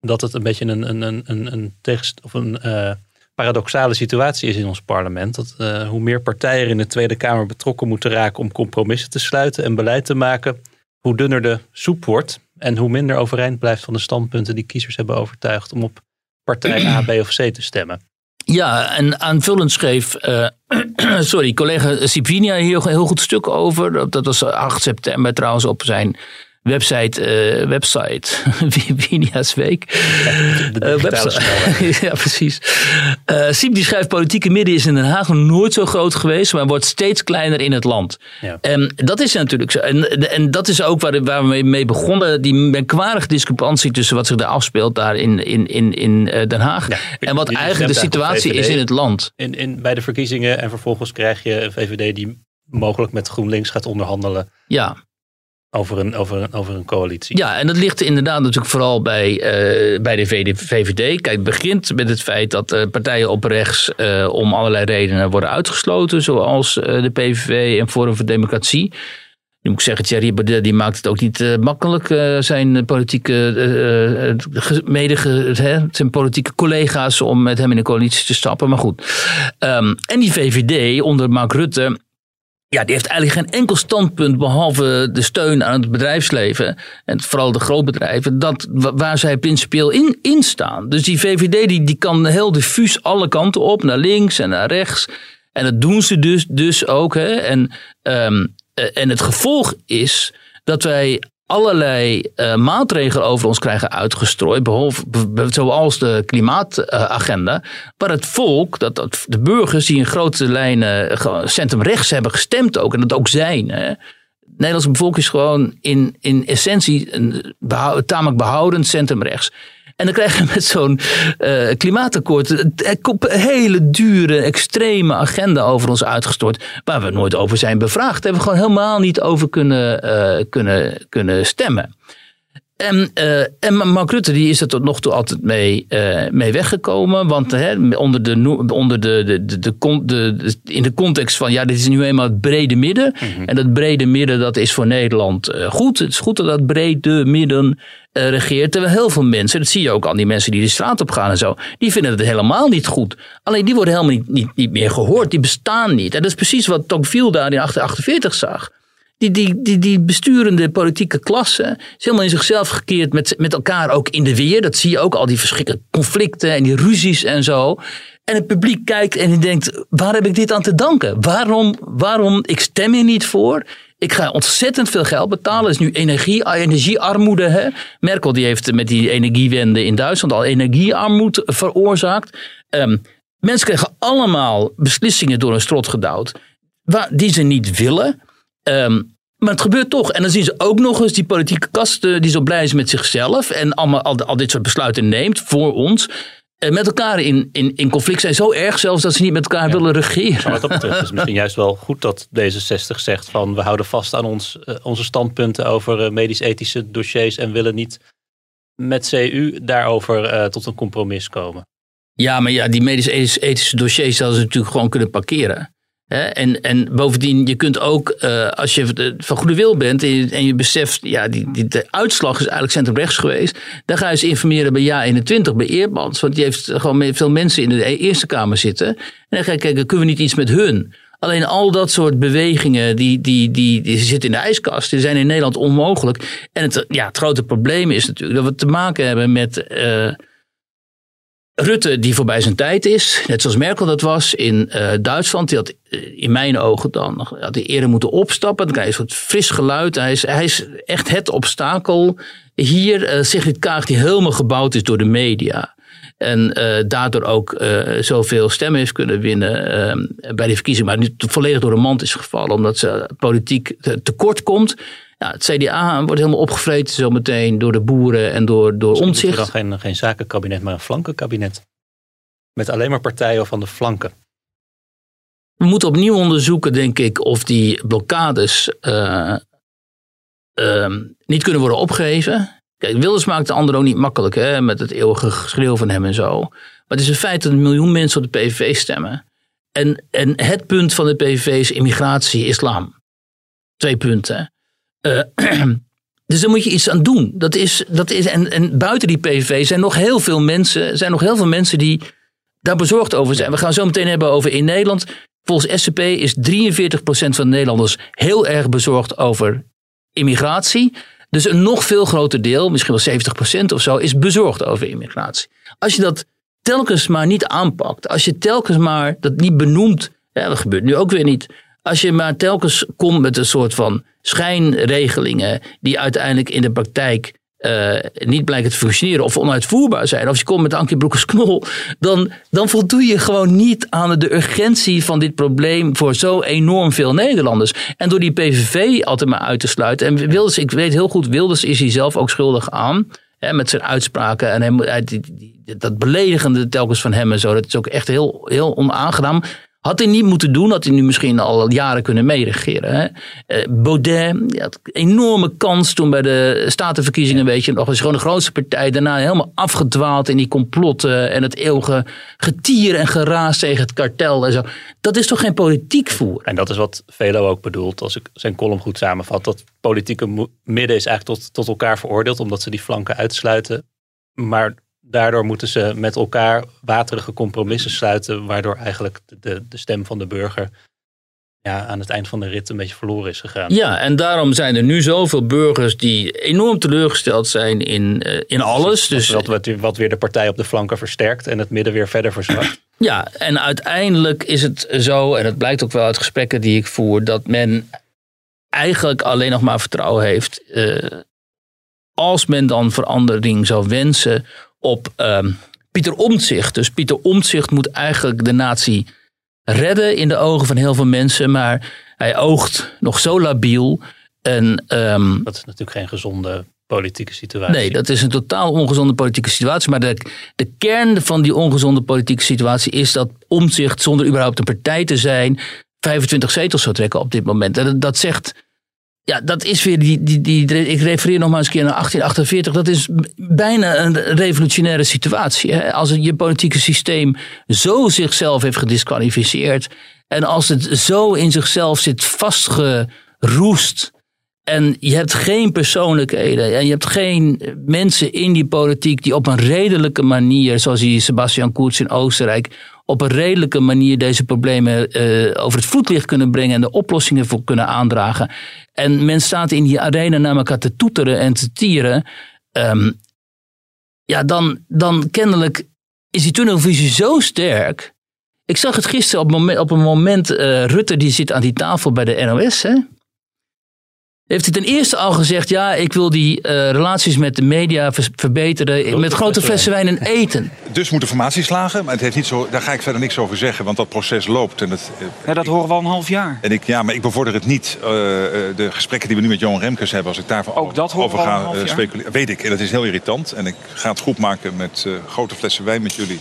dat het een beetje een, een, een, een, een, tegenst of een uh, paradoxale situatie is in ons parlement. Dat uh, hoe meer partijen in de Tweede Kamer betrokken moeten raken om compromissen te sluiten en beleid te maken, hoe dunner de soep wordt en hoe minder overeind blijft van de standpunten die kiezers hebben overtuigd om op partij A, B of C te stemmen. Ja, en aanvullend schreef uh, sorry, collega Sipinia hier een heel goed stuk over. Dat was 8 september trouwens op zijn website, uh, website Winia's Week. Uh, website. ja, precies. Uh, Siep die schrijft, politieke midden is in Den Haag nooit zo groot geweest, maar wordt steeds kleiner in het land. Ja. En dat is natuurlijk zo. En, en dat is ook waar, waar we mee begonnen, die merkwaardige discrepantie tussen wat zich daar afspeelt daar in, in, in, in Den Haag. en wat eigenlijk de situatie is in het land. In, in, bij de verkiezingen en vervolgens krijg je een VVD die mogelijk met GroenLinks gaat onderhandelen. Ja. Over een, over, een, over een coalitie. Ja, en dat ligt inderdaad natuurlijk vooral bij, uh, bij de VVD. Kijk, het begint met het feit dat uh, partijen op rechts uh, om allerlei redenen worden uitgesloten. Zoals de PVV en Forum voor Democratie. Nu moet ik zeggen, Thierry Baudet die maakt het ook niet makkelijk. zijn, politieke, mede, zijn politieke collega's om met hem in een coalitie te stappen. Maar goed. Um, en die VVD onder Mark Rutte ja, die heeft eigenlijk geen enkel standpunt behalve de steun aan het bedrijfsleven. En vooral de grootbedrijven, dat, waar zij principieel in, in staan. Dus die VVD die, die kan heel diffuus alle kanten op, naar links en naar rechts. En dat doen ze dus, dus ook. Hè. En, um, en het gevolg is dat wij allerlei uh, maatregelen over ons krijgen uitgestrooid, behalve, zoals de klimaatagenda, waar het volk, dat, de burgers die in grote lijnen centrumrechts hebben gestemd ook, en dat ook zijn. Hè. De Nederlandse is gewoon in, in essentie een tamelijk behoudend centrumrechts. En dan krijg je met zo'n uh, klimaatakkoord een hele dure, extreme agenda over ons uitgestort. Waar we nooit over zijn bevraagd. Daar hebben we gewoon helemaal niet over kunnen, kunnen, kunnen stemmen. En, uh, en Mark Rutte die is er tot nog toe altijd mee, uh, mee weggekomen. Want hè, onder de, onder de, de, de, de, de, in de context van ja, dit is nu eenmaal het brede midden. Mm -hmm. En dat brede midden dat is voor Nederland uh, goed. Het is goed dat dat brede midden regeert. Terwijl heel veel mensen, dat zie je ook aan die mensen die de straat op gaan en zo, die vinden het helemaal niet goed. Alleen die worden helemaal niet, niet, niet meer gehoord. Die bestaan niet. En dat is precies wat Tocqueville daar in 1848 zag die, die, die, die besturende politieke klasse is helemaal in zichzelf gekeerd met, met elkaar ook in de weer. Dat zie je ook, al die verschrikkelijke conflicten en die ruzies en zo. En het publiek kijkt en die denkt, waar heb ik dit aan te danken? Waarom, waarom ik stem hier niet voor? Ik ga ontzettend veel geld betalen. Is nu energie, energiearmoede. Hè? Merkel die heeft met die energiewende in Duitsland al energiearmoede veroorzaakt. Um, mensen krijgen allemaal beslissingen door een strot gedouwd. Die ze niet willen. Um, maar het gebeurt toch. En dan zien ze ook nog eens die politieke kasten die zo blij is met zichzelf. En allemaal al, al dit soort besluiten neemt voor ons. En met elkaar in, in, in conflict zijn. Zo erg zelfs dat ze niet met elkaar willen regeren. Maar wat dat betreft is misschien juist wel goed dat D66 zegt van we houden vast aan ons, uh, onze standpunten over uh, medisch-ethische dossiers. En willen niet met CU daarover uh, tot een compromis komen. Ja, maar ja, die medisch-ethische dossiers zouden ze natuurlijk gewoon kunnen parkeren. En, en bovendien, je kunt ook, uh, als je van goede wil bent en je, beseft, ja, die, die, de uitslag is eigenlijk centrumrechts geweest. Dan ga je eens informeren bij Ja21, bij Eerbans. Want die heeft gewoon veel mensen in de e-, Eerste Kamer zitten. En dan ga je kijken, kunnen we niet iets met hun? Alleen al dat soort bewegingen, die, die, die, zitten in de ijskast. Die zijn in Nederland onmogelijk. En het, ja, het grote probleem is natuurlijk dat we te maken hebben met... Uh, Rutte die voorbij zijn tijd is, net zoals Merkel dat was in uh, Duitsland. Die had uh, in mijn ogen dan had hij eerder moeten opstappen. Dan krijg je een soort fris geluid. Hij is, hij is echt het obstakel. Hier uh, Sigrid Kaag die helemaal gebouwd is door de media. En daardoor ook zoveel stemmen heeft kunnen winnen bij de verkiezingen. Maar nu volledig door de mand is gevallen. Omdat ze politiek tekort komt. Ja, het CDA wordt helemaal opgevreten zometeen door de boeren en door, door omzicht. dan geen, geen zakenkabinet, maar een flankenkabinet. Met alleen maar partijen van de flanken. We moeten opnieuw onderzoeken, denk ik, of die blokkades uh, uh, niet kunnen worden opgegeven. Kijk, Wilders maakt de anderen ook niet makkelijk hè, met het eeuwige geschreeuw van hem en zo. Maar het is een feit dat een miljoen mensen op de PVV stemmen. En, en het punt van de PVV is immigratie, islam. Twee punten. Uh, dus daar moet je iets aan doen. Dat is, dat is, en, en buiten die PVV zijn nog heel veel mensen, zijn nog heel veel mensen die daar bezorgd over zijn. We gaan zo meteen hebben over in Nederland. Volgens SCP is 43% van de Nederlanders heel erg bezorgd over immigratie. Dus een nog veel groter deel, misschien wel 70% of zo, is bezorgd over immigratie. Als je dat telkens maar niet aanpakt, als je telkens maar dat niet benoemt, ja, dat gebeurt nu ook weer niet. Als je maar telkens komt met een soort van schijnregelingen die uiteindelijk in de praktijk uh, niet blijken te functioneren of onuitvoerbaar zijn, of je komt met Ankie Broekers Knol, dan, dan voldoe je gewoon niet aan de urgentie van dit probleem voor zo enorm veel Nederlanders. En door die PVV altijd maar uit te sluiten. En Wilders, ik weet heel goed, Wilders is hij zelf ook schuldig aan. Hè, met zijn uitspraken en dat beledigende telkens van hem en zo. Dat is ook echt heel, heel onaangenaam. Had hij niet moeten doen, had hij nu misschien al jaren kunnen meeregeren. Hè? Uh, Baudet had een enorme kans toen bij de statenverkiezingen, weet je nog. was gewoon de grootste partij. Daarna helemaal afgedwaald in die complotten en het eeuwige getier en geraas tegen het kartel en zo. Dat is toch geen politiek voeren? En dat is wat Velo ook bedoelt, als ik zijn column goed samenvat. Dat politieke midden is eigenlijk tot, tot elkaar veroordeeld, omdat ze die flanken uitsluiten. Maar daardoor moeten ze met elkaar waterige compromissen sluiten, waardoor eigenlijk de, de stem van de burger ja, aan het eind van de rit een beetje verloren is gegaan. Ja, en daarom zijn er nu zoveel burgers die enorm teleurgesteld zijn in, uh, in alles. Dus, wat, wat, wat weer de partij op de flanken versterkt en het midden weer verder verzwakt. Ja, en uiteindelijk is het zo, en het blijkt ook wel uit gesprekken die ik voer, dat men eigenlijk alleen nog maar vertrouwen heeft. Uh, als men dan verandering zou wensen op um, Pieter Omtzigt. Dus Pieter Omtzigt moet eigenlijk de natie redden in de ogen van heel veel mensen. Maar hij oogt nog zo labiel. En, um, dat is natuurlijk geen gezonde politieke situatie. Nee, dat is een totaal ongezonde politieke situatie. Maar de, de kern van die ongezonde politieke situatie is dat Omtzigt zonder überhaupt een partij te zijn 25 zetels zou trekken op dit moment. En dat, dat zegt ja, dat is weer die, die, die. Ik refereer nog maar eens een keer naar 1848. Dat is bijna een revolutionaire situatie. Als je politieke systeem zo zichzelf heeft gedisqualificeerd. En als het zo in zichzelf zit vastgeroest. En je hebt geen persoonlijkheden. En je hebt geen mensen in die politiek die op een redelijke manier. Zoals die Sebastian Kurz in Oostenrijk op een redelijke manier deze problemen uh, over het voetlicht kunnen brengen en de oplossingen voor kunnen aandragen. En men staat in die arena naar elkaar te toeteren en te tieren. Um, ja, dan, dan kennelijk is die tunnelvisie zo sterk. Ik zag het gisteren op, moment, op een moment, uh, Rutte die zit aan die tafel bij de NOS. Hè? Heeft hij ten eerste al gezegd: ja, ik wil die uh, relaties met de media verbeteren. met grote flessen wijn en eten. Dus moeten formatie slagen. Maar het heeft niet zo, daar ga ik verder niks over zeggen, want dat proces loopt. En het, uh, ja, dat horen we al een half jaar. En ik, ja, maar ik bevorder het niet. Uh, de gesprekken die we nu met Johan Remkes hebben, als ik daarvoor Ook dat over ga speculeren. Weet ik, en dat is heel irritant. En ik ga het goed maken met grote flessen wijn met jullie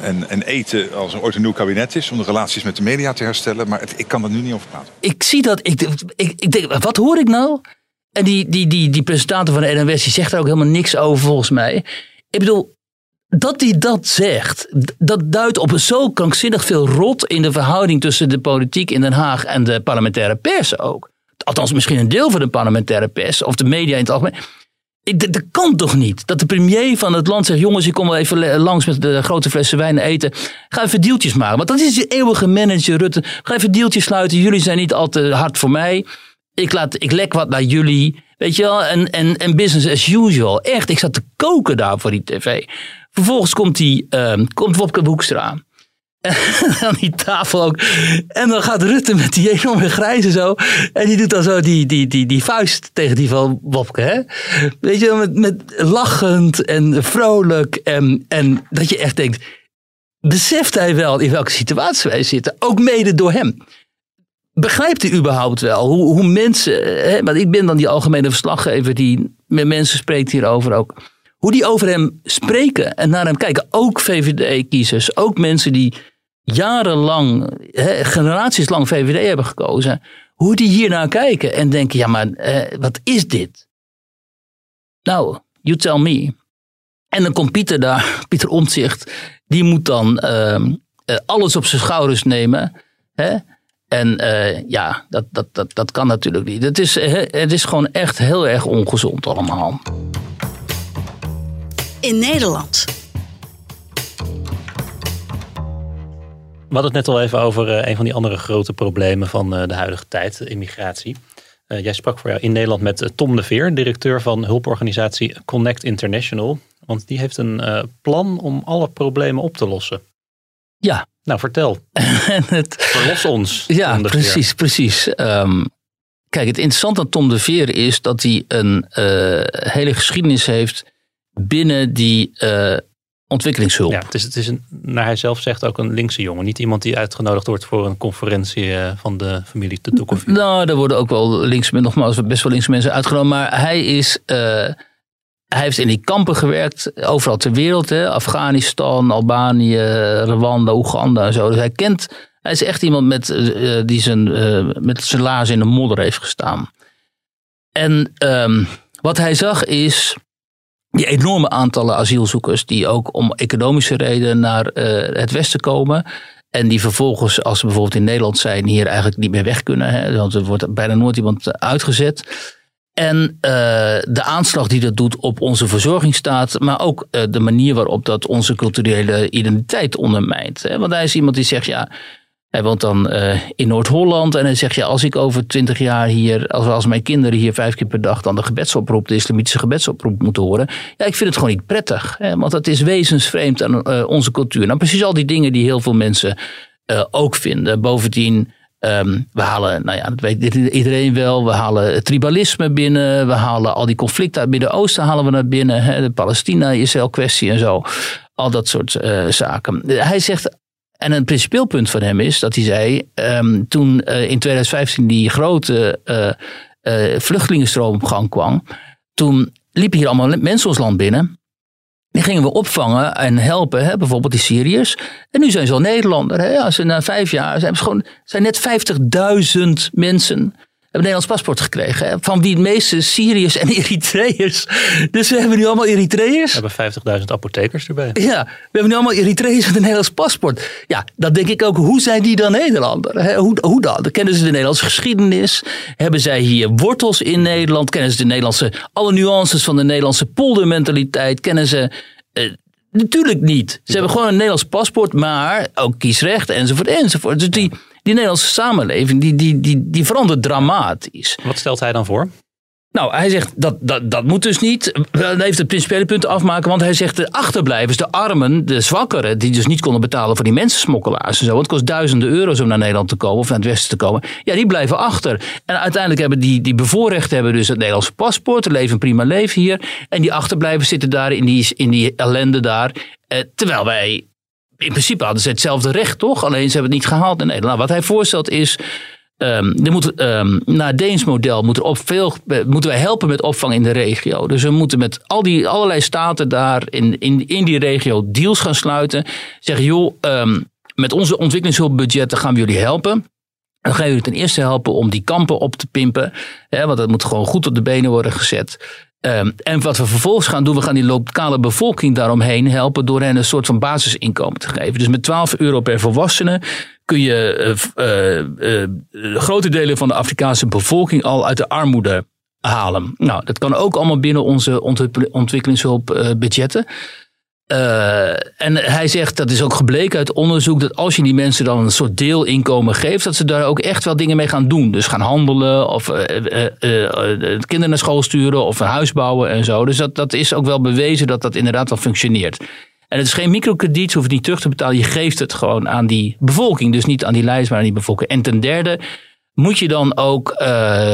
en, en eten als er ooit een nieuw kabinet is. Om de relaties met de media te herstellen. Maar ik kan er nu niet over praten. Ik zie dat. Ik, ik, ik denk, wat hoor ik nou? En die, die, die, die presentator van de NOS die zegt er ook helemaal niks over volgens mij. Ik bedoel, dat hij dat zegt, dat duidt op zo krankzinnig veel rot in de verhouding tussen de politiek in Den Haag en de parlementaire pers ook. Althans, misschien een deel van de parlementaire pers of de media in het algemeen. Dat kan toch niet? Dat de premier van het land zegt: jongens, ik kom wel even langs met de grote flessen wijn eten. Ga even deeltjes maken. Want dat is je eeuwige manager Rutte. Ga even deeltjes sluiten. Jullie zijn niet al te hard voor mij. Ik, laat, ik lek wat naar jullie. Weet je wel? En, en, en business as usual. Echt, ik zat te koken daar voor die tv. Vervolgens komt, die, uh, komt Wopke Boekstra aan die tafel ook. En dan gaat Rutte met die enorme grijze zo. En die doet dan zo die, die, die, die vuist tegen die van Wopke. Hè? Weet je, met, met lachend en vrolijk. En, en dat je echt denkt, beseft hij wel in welke situatie wij zitten? Ook mede door hem. Begrijpt hij überhaupt wel hoe, hoe mensen, hè, want ik ben dan die algemene verslaggever die met mensen spreekt hierover ook. Hoe die over hem spreken en naar hem kijken. Ook VVD-kiezers, ook mensen die jarenlang, generaties lang VVD hebben gekozen, hoe die hier naar kijken en denken, ja maar wat is dit? Nou, you tell me. En dan komt Pieter daar, Pieter Omtzigt, die moet dan ehm, eh, alles op zijn schouders nemen. Hè? En uh, ja, dat, dat, dat, dat kan natuurlijk niet. Het is, het is gewoon echt heel erg ongezond allemaal. In Nederland. We hadden het net al even over uh, een van die andere grote problemen van uh, de huidige tijd, immigratie. Uh, jij sprak voor jou in Nederland met Tom de Veer, directeur van hulporganisatie Connect International. Want die heeft een plan om alle problemen op te lossen. Ja. Nou, vertel. het, Verlos ons. Ja, precies, precies. Um, kijk, het interessante aan Tom de Veer is dat hij een hele geschiedenis heeft binnen die ontwikkelingshulp. Ja, het is, het is een, naar hij zelf zegt ook een linkse jongen. Niet iemand die uitgenodigd wordt voor een conferentie van de familie de. Nou, daar worden ook wel links, nogmaals, best wel linkse mensen uitgenodigd. Maar hij is hij heeft in die kampen gewerkt, overal ter wereld. Hè? Afghanistan, Albanië, Rwanda, Oeganda en zo. Dus hij kent, hij is echt iemand met, uh, die zijn, uh, met zijn laars in de modder heeft gestaan. En um, wat hij zag is die enorme aantallen asielzoekers die ook om economische redenen naar uh, het westen komen. En die vervolgens, als ze bijvoorbeeld in Nederland zijn, hier eigenlijk niet meer weg kunnen. Hè? Want er wordt bijna nooit iemand uitgezet. En uh, de aanslag die dat doet op onze verzorgingsstaat, maar ook uh, de manier waarop dat onze culturele identiteit ondermijnt. Hè? Want hij is iemand die zegt, ja, hij woont dan uh, in Noord-Holland en hij zegt, ja, als ik over twintig jaar hier, als, als mijn kinderen hier vijf keer per dag dan de gebedsoproep, de islamitische gebedsoproep moeten horen, ja, ik vind het gewoon niet prettig. Hè? Want dat is wezensvreemd aan onze cultuur. Nou, precies al die dingen die heel veel mensen ook vinden. Bovendien, Um, we halen, nou ja, dat weet iedereen wel, we halen tribalisme binnen, we halen al die conflicten uit het Midden-Oosten halen we naar binnen, hè, de Palestina-Israël-kwestie en zo, al dat soort zaken. Hij zegt, en een principeel punt van hem is dat hij zei, um, toen uh, in 2015 die grote uh, vluchtelingenstroom op gang kwam, toen liepen hier allemaal mensen ons land binnen. Die gingen we opvangen en helpen, hè, bijvoorbeeld die Syriërs. En nu zijn ze al Nederlander. Hè. Als ze na vijf jaar zijn, ze gewoon, zijn net 50.000 mensen een Nederlands paspoort gekregen. Van wie het meeste Syriërs en Eritreërs. Dus we hebben nu allemaal Eritreërs. We hebben 50.000 apothekers erbij. Ja, we hebben nu allemaal Eritreërs met een Nederlands paspoort. Ja, dan denk ik ook, hoe zijn die dan Nederlander? Hè? Hoe, hoe dan? Kennen ze de Nederlandse geschiedenis? Hebben zij hier wortels in Nederland? Kennen ze de Nederlandse, alle nuances van de Nederlandse poldermentaliteit? Kennen ze... Uh, Natuurlijk niet. Ze hebben gewoon een Nederlands paspoort, maar ook kiesrecht enzovoort enzovoort. Dus die, die Nederlandse samenleving die, die, die, die verandert dramatisch. Wat stelt hij dan voor? Nou, hij zegt dat, dat, dat moet dus niet. Hij heeft het principiële punt afmaken, want hij zegt de achterblijvers, de armen, de zwakkeren, die dus niet konden betalen voor die mensensmokkelaars en zo. Want het kost duizenden euro's om naar Nederland te komen of naar het westen te komen. Ja, die blijven achter. En uiteindelijk hebben die, die bevoorrechten hebben dus het Nederlandse paspoort, leven een prima leven hier. En die achterblijvers zitten daar in die, in die ellende daar. Eh, terwijl wij in principe hadden ze hetzelfde recht, toch? Alleen ze hebben het niet gehaald in Nederland. Nou, wat hij voorstelt is. Um, er moet, um, naar Deens model moet op veel, moeten wij helpen met opvang in de regio. Dus we moeten met al die, allerlei staten daar in, in, in die regio deals gaan sluiten. Zeggen, joh, um, met onze ontwikkelingshulpbudgetten gaan we jullie helpen. Dan gaan we jullie ten eerste helpen om die kampen op te pimpen. Hè, want dat moet gewoon goed op de benen worden gezet. Um, en wat we vervolgens gaan doen, we gaan die lokale bevolking daaromheen helpen door hen een soort van basisinkomen te geven. Dus met 12 euro per volwassene kun je uh, uh, uh, grote delen van de Afrikaanse bevolking al uit de armoede halen. Nou, dat kan ook allemaal binnen onze ontwikkelingshulpbudgetten. Uh, en hij zegt, dat is ook gebleken uit onderzoek, dat als je die mensen dan een soort deelinkomen geeft, dat ze daar ook echt wel dingen mee gaan doen. Dus gaan handelen of uh, uh, kinderen naar school sturen of een huis bouwen en zo. Dus dat, dat is ook wel bewezen dat dat inderdaad wel functioneert. En het is geen microkrediet, je hoeft niet terug te betalen. Je geeft het gewoon aan die bevolking. Dus niet aan die lijst, maar aan die bevolking. En ten derde moet je dan ook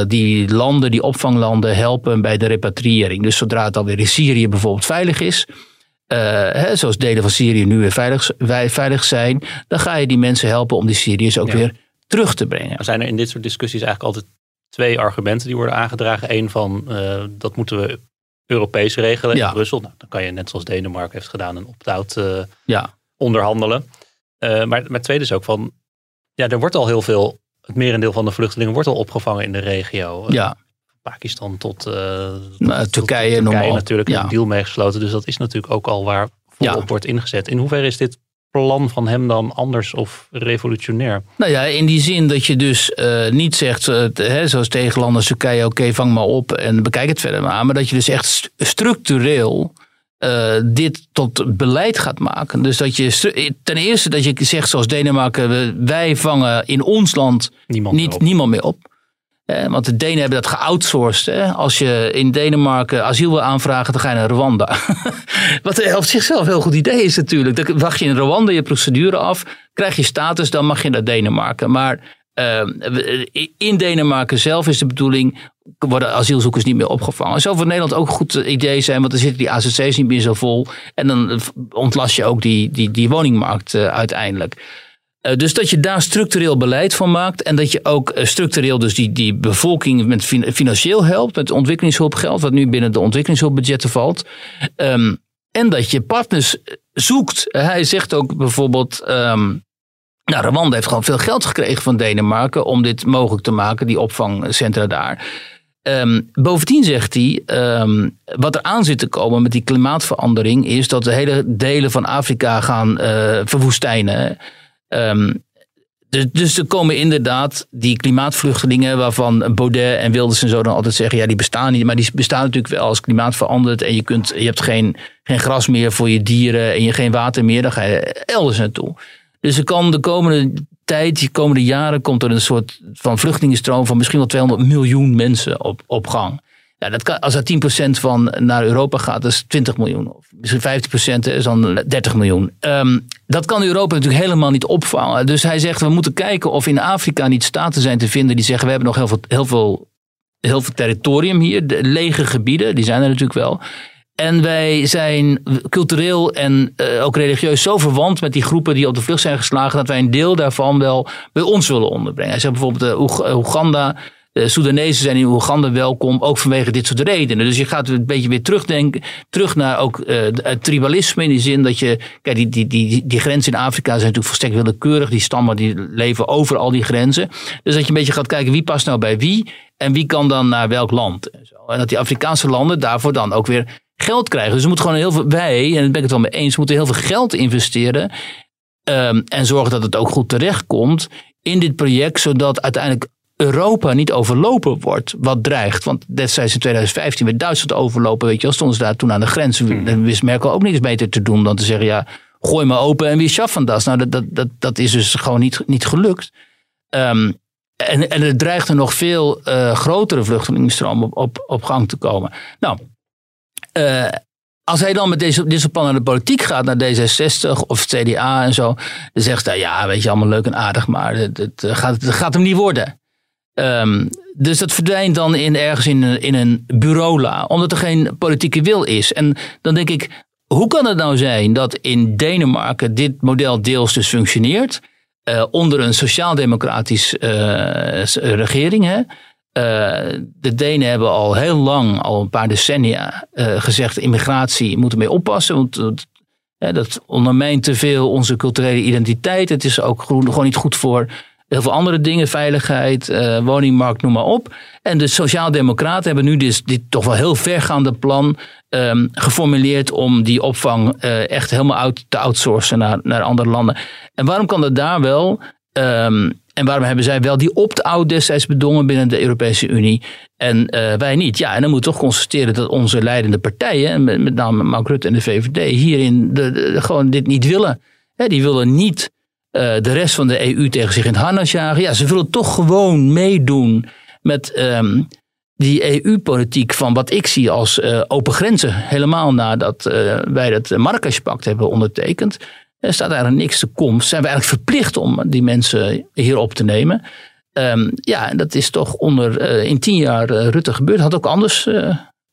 die landen, die opvanglanden, helpen bij de repatriëring. Dus zodra het alweer in Syrië bijvoorbeeld veilig is hè, zoals delen van Syrië nu weer veilig, veilig zijn, dan ga je die mensen helpen om die Syriërs ook weer terug te brengen. Er zijn er in dit soort discussies eigenlijk altijd twee argumenten die worden aangedragen. Eén van uh, dat moeten we Europees regelen in Brussel. Nou, dan kan je net zoals Denemarken heeft gedaan een opt-out uh, ja. onderhandelen. maar, maar het tweede is ook van, ja, er wordt al heel veel, het merendeel van de vluchtelingen wordt al opgevangen in de regio. Ja. Pakistan tot, uh, nou, Turkije, tot Turkije natuurlijk een deal meegesloten. Dus dat is natuurlijk ook al waar volop wordt ingezet. In hoeverre is dit plan van hem dan anders of revolutionair? Nou ja, in die zin dat je dus uh, niet zegt, uh, hè, zoals tegenlanders Turkije, oké, vang maar op en bekijk het verder maar. Maar dat je dus echt structureel uh, dit tot beleid gaat maken. Dus dat je ten eerste dat je zegt, zoals Denemarken, wij vangen in ons land niemand niet, meer niemand meer op. Eh, want de Denen hebben dat geoutsourced. Hè? Als je in Denemarken asiel wil aanvragen, dan ga je naar Rwanda. Wat op zichzelf een heel goed idee is natuurlijk. Dan wacht je in Rwanda je procedure af, krijg je status, dan mag je naar Denemarken. Maar in Denemarken zelf is de bedoeling, worden asielzoekers niet meer opgevangen. Zou voor Nederland ook een goed idee zijn, want dan zitten die AZC's niet meer zo vol. En dan ontlast je ook die, die, die woningmarkt uiteindelijk. Eh, dus dat je daar structureel beleid van maakt en dat je ook eh, structureel dus die, die bevolking met financieel helpt, met ontwikkelingshulpgeld, wat nu binnen de ontwikkelingshulpbudgetten valt. Um, en dat je partners eh, zoekt. Hij zegt ook bijvoorbeeld. Um, nou, Rwanda heeft gewoon veel geld gekregen van Denemarken om dit mogelijk te maken, die opvangcentra daar. Um, bovendien zegt hij, wat er aan zit te komen met die klimaatverandering, is dat de hele delen van Afrika gaan verwoestijnen. Dus, dus er komen inderdaad die klimaatvluchtelingen waarvan Baudet en Wilders en zo dan altijd zeggen, ja die bestaan niet, maar die bestaan natuurlijk wel als klimaat verandert en je, kunt, je hebt geen, geen gras meer voor je dieren en je geen water meer, dan ga je elders naartoe. Dus er kan de komende tijd, de komende jaren, komt er een soort van vluchtelingenstroom van misschien wel 200 miljoen mensen op, op gang. Ja, dat kan, als er 10% van naar Europa gaat, dat is 20 miljoen. Of misschien 50% is dan 30 miljoen. Um, dat kan Europa natuurlijk helemaal niet opvangen. Dus hij zegt, we moeten kijken of in Afrika niet staten zijn te vinden die zeggen, we hebben nog heel veel, heel veel, heel veel territorium hier. Lege gebieden, die zijn er natuurlijk wel. En wij zijn cultureel en uh, ook religieus zo verwant met die groepen die op de vlucht zijn geslagen, dat wij een deel daarvan wel bij ons willen onderbrengen. Hij zegt bijvoorbeeld uh, Oeganda de Soedanezen zijn in Oeganda welkom, ook vanwege dit soort redenen. Dus je gaat een beetje weer terugdenken, terug naar ook uh, het tribalisme in die zin dat je, kijk, die, die, die, die grenzen in Afrika zijn natuurlijk volstrekt willekeurig. Die stammen die leven over al die grenzen. Dus dat je een beetje gaat kijken wie past nou bij wie en wie kan dan naar welk land. En, zo. en dat die Afrikaanse landen daarvoor dan ook weer geld krijgen. Dus we moeten gewoon heel veel, wij, en daar ben ik het wel mee eens, moeten heel veel geld investeren. Um, en zorgen dat het ook goed terechtkomt in dit project, zodat uiteindelijk Europa niet overlopen wordt, wat dreigt. Want destijds in 2015 werd Duitsland overlopen, weet je wel, stonden ze daar toen aan de grens. En hmm. wist Merkel ook niks beter te doen dan te zeggen, ja, gooi maar open en wie schaffen dat? Nou, dat, dat, dat, dat is dus gewoon niet, niet gelukt. Um, en, en er dreigt er nog veel uh, grotere vluchtelingenstroom op, op, op gang te komen. Nou, uh, als hij dan met deze, deze plan naar de politiek gaat, naar D66 of CDA en zo, dan zegt hij, ja, weet je, allemaal leuk en aardig, maar het, het, gaat, het gaat hem niet worden. Um, dus dat verdwijnt dan in, ergens in, in een bureaula, omdat er geen politieke wil is. En dan denk ik, hoe kan het nou zijn dat in Denemarken dit model deels dus functioneert, uh, onder een sociaal-democratische uh, regering? Hè? Uh, de Denen hebben al heel lang, al een paar decennia, gezegd: immigratie moet ermee oppassen. Want dat ondermijnt te veel onze culturele identiteit. Het is ook gewoon niet goed voor heel veel andere dingen, veiligheid, uh, woningmarkt, noem maar op. En de Sociaaldemocraten hebben nu dus dit toch wel heel vergaande plan um, geformuleerd om die opvang uh, echt helemaal uit te outsourcen naar, naar andere landen. En waarom kan dat daar wel? Um, en waarom hebben zij wel die opt-out destijds bedongen binnen de Europese Unie en uh, wij niet? Ja, en dan moet toch constateren dat onze leidende partijen, met, name Mark Rutte en de VVD, hierin de, gewoon dit niet willen. Die willen niet de rest van de EU tegen zich in het harnas jagen. Ja, ze willen toch gewoon meedoen met um, die EU-politiek van wat ik zie als uh, open grenzen. Helemaal nadat uh, wij het Marrakesh-pact hebben ondertekend. Er staat eigenlijk niks te komst. Zijn we eigenlijk verplicht om die mensen hier op te nemen. Um, ja, en dat is toch onder, in tien jaar Rutte gebeurd. Had ook anders,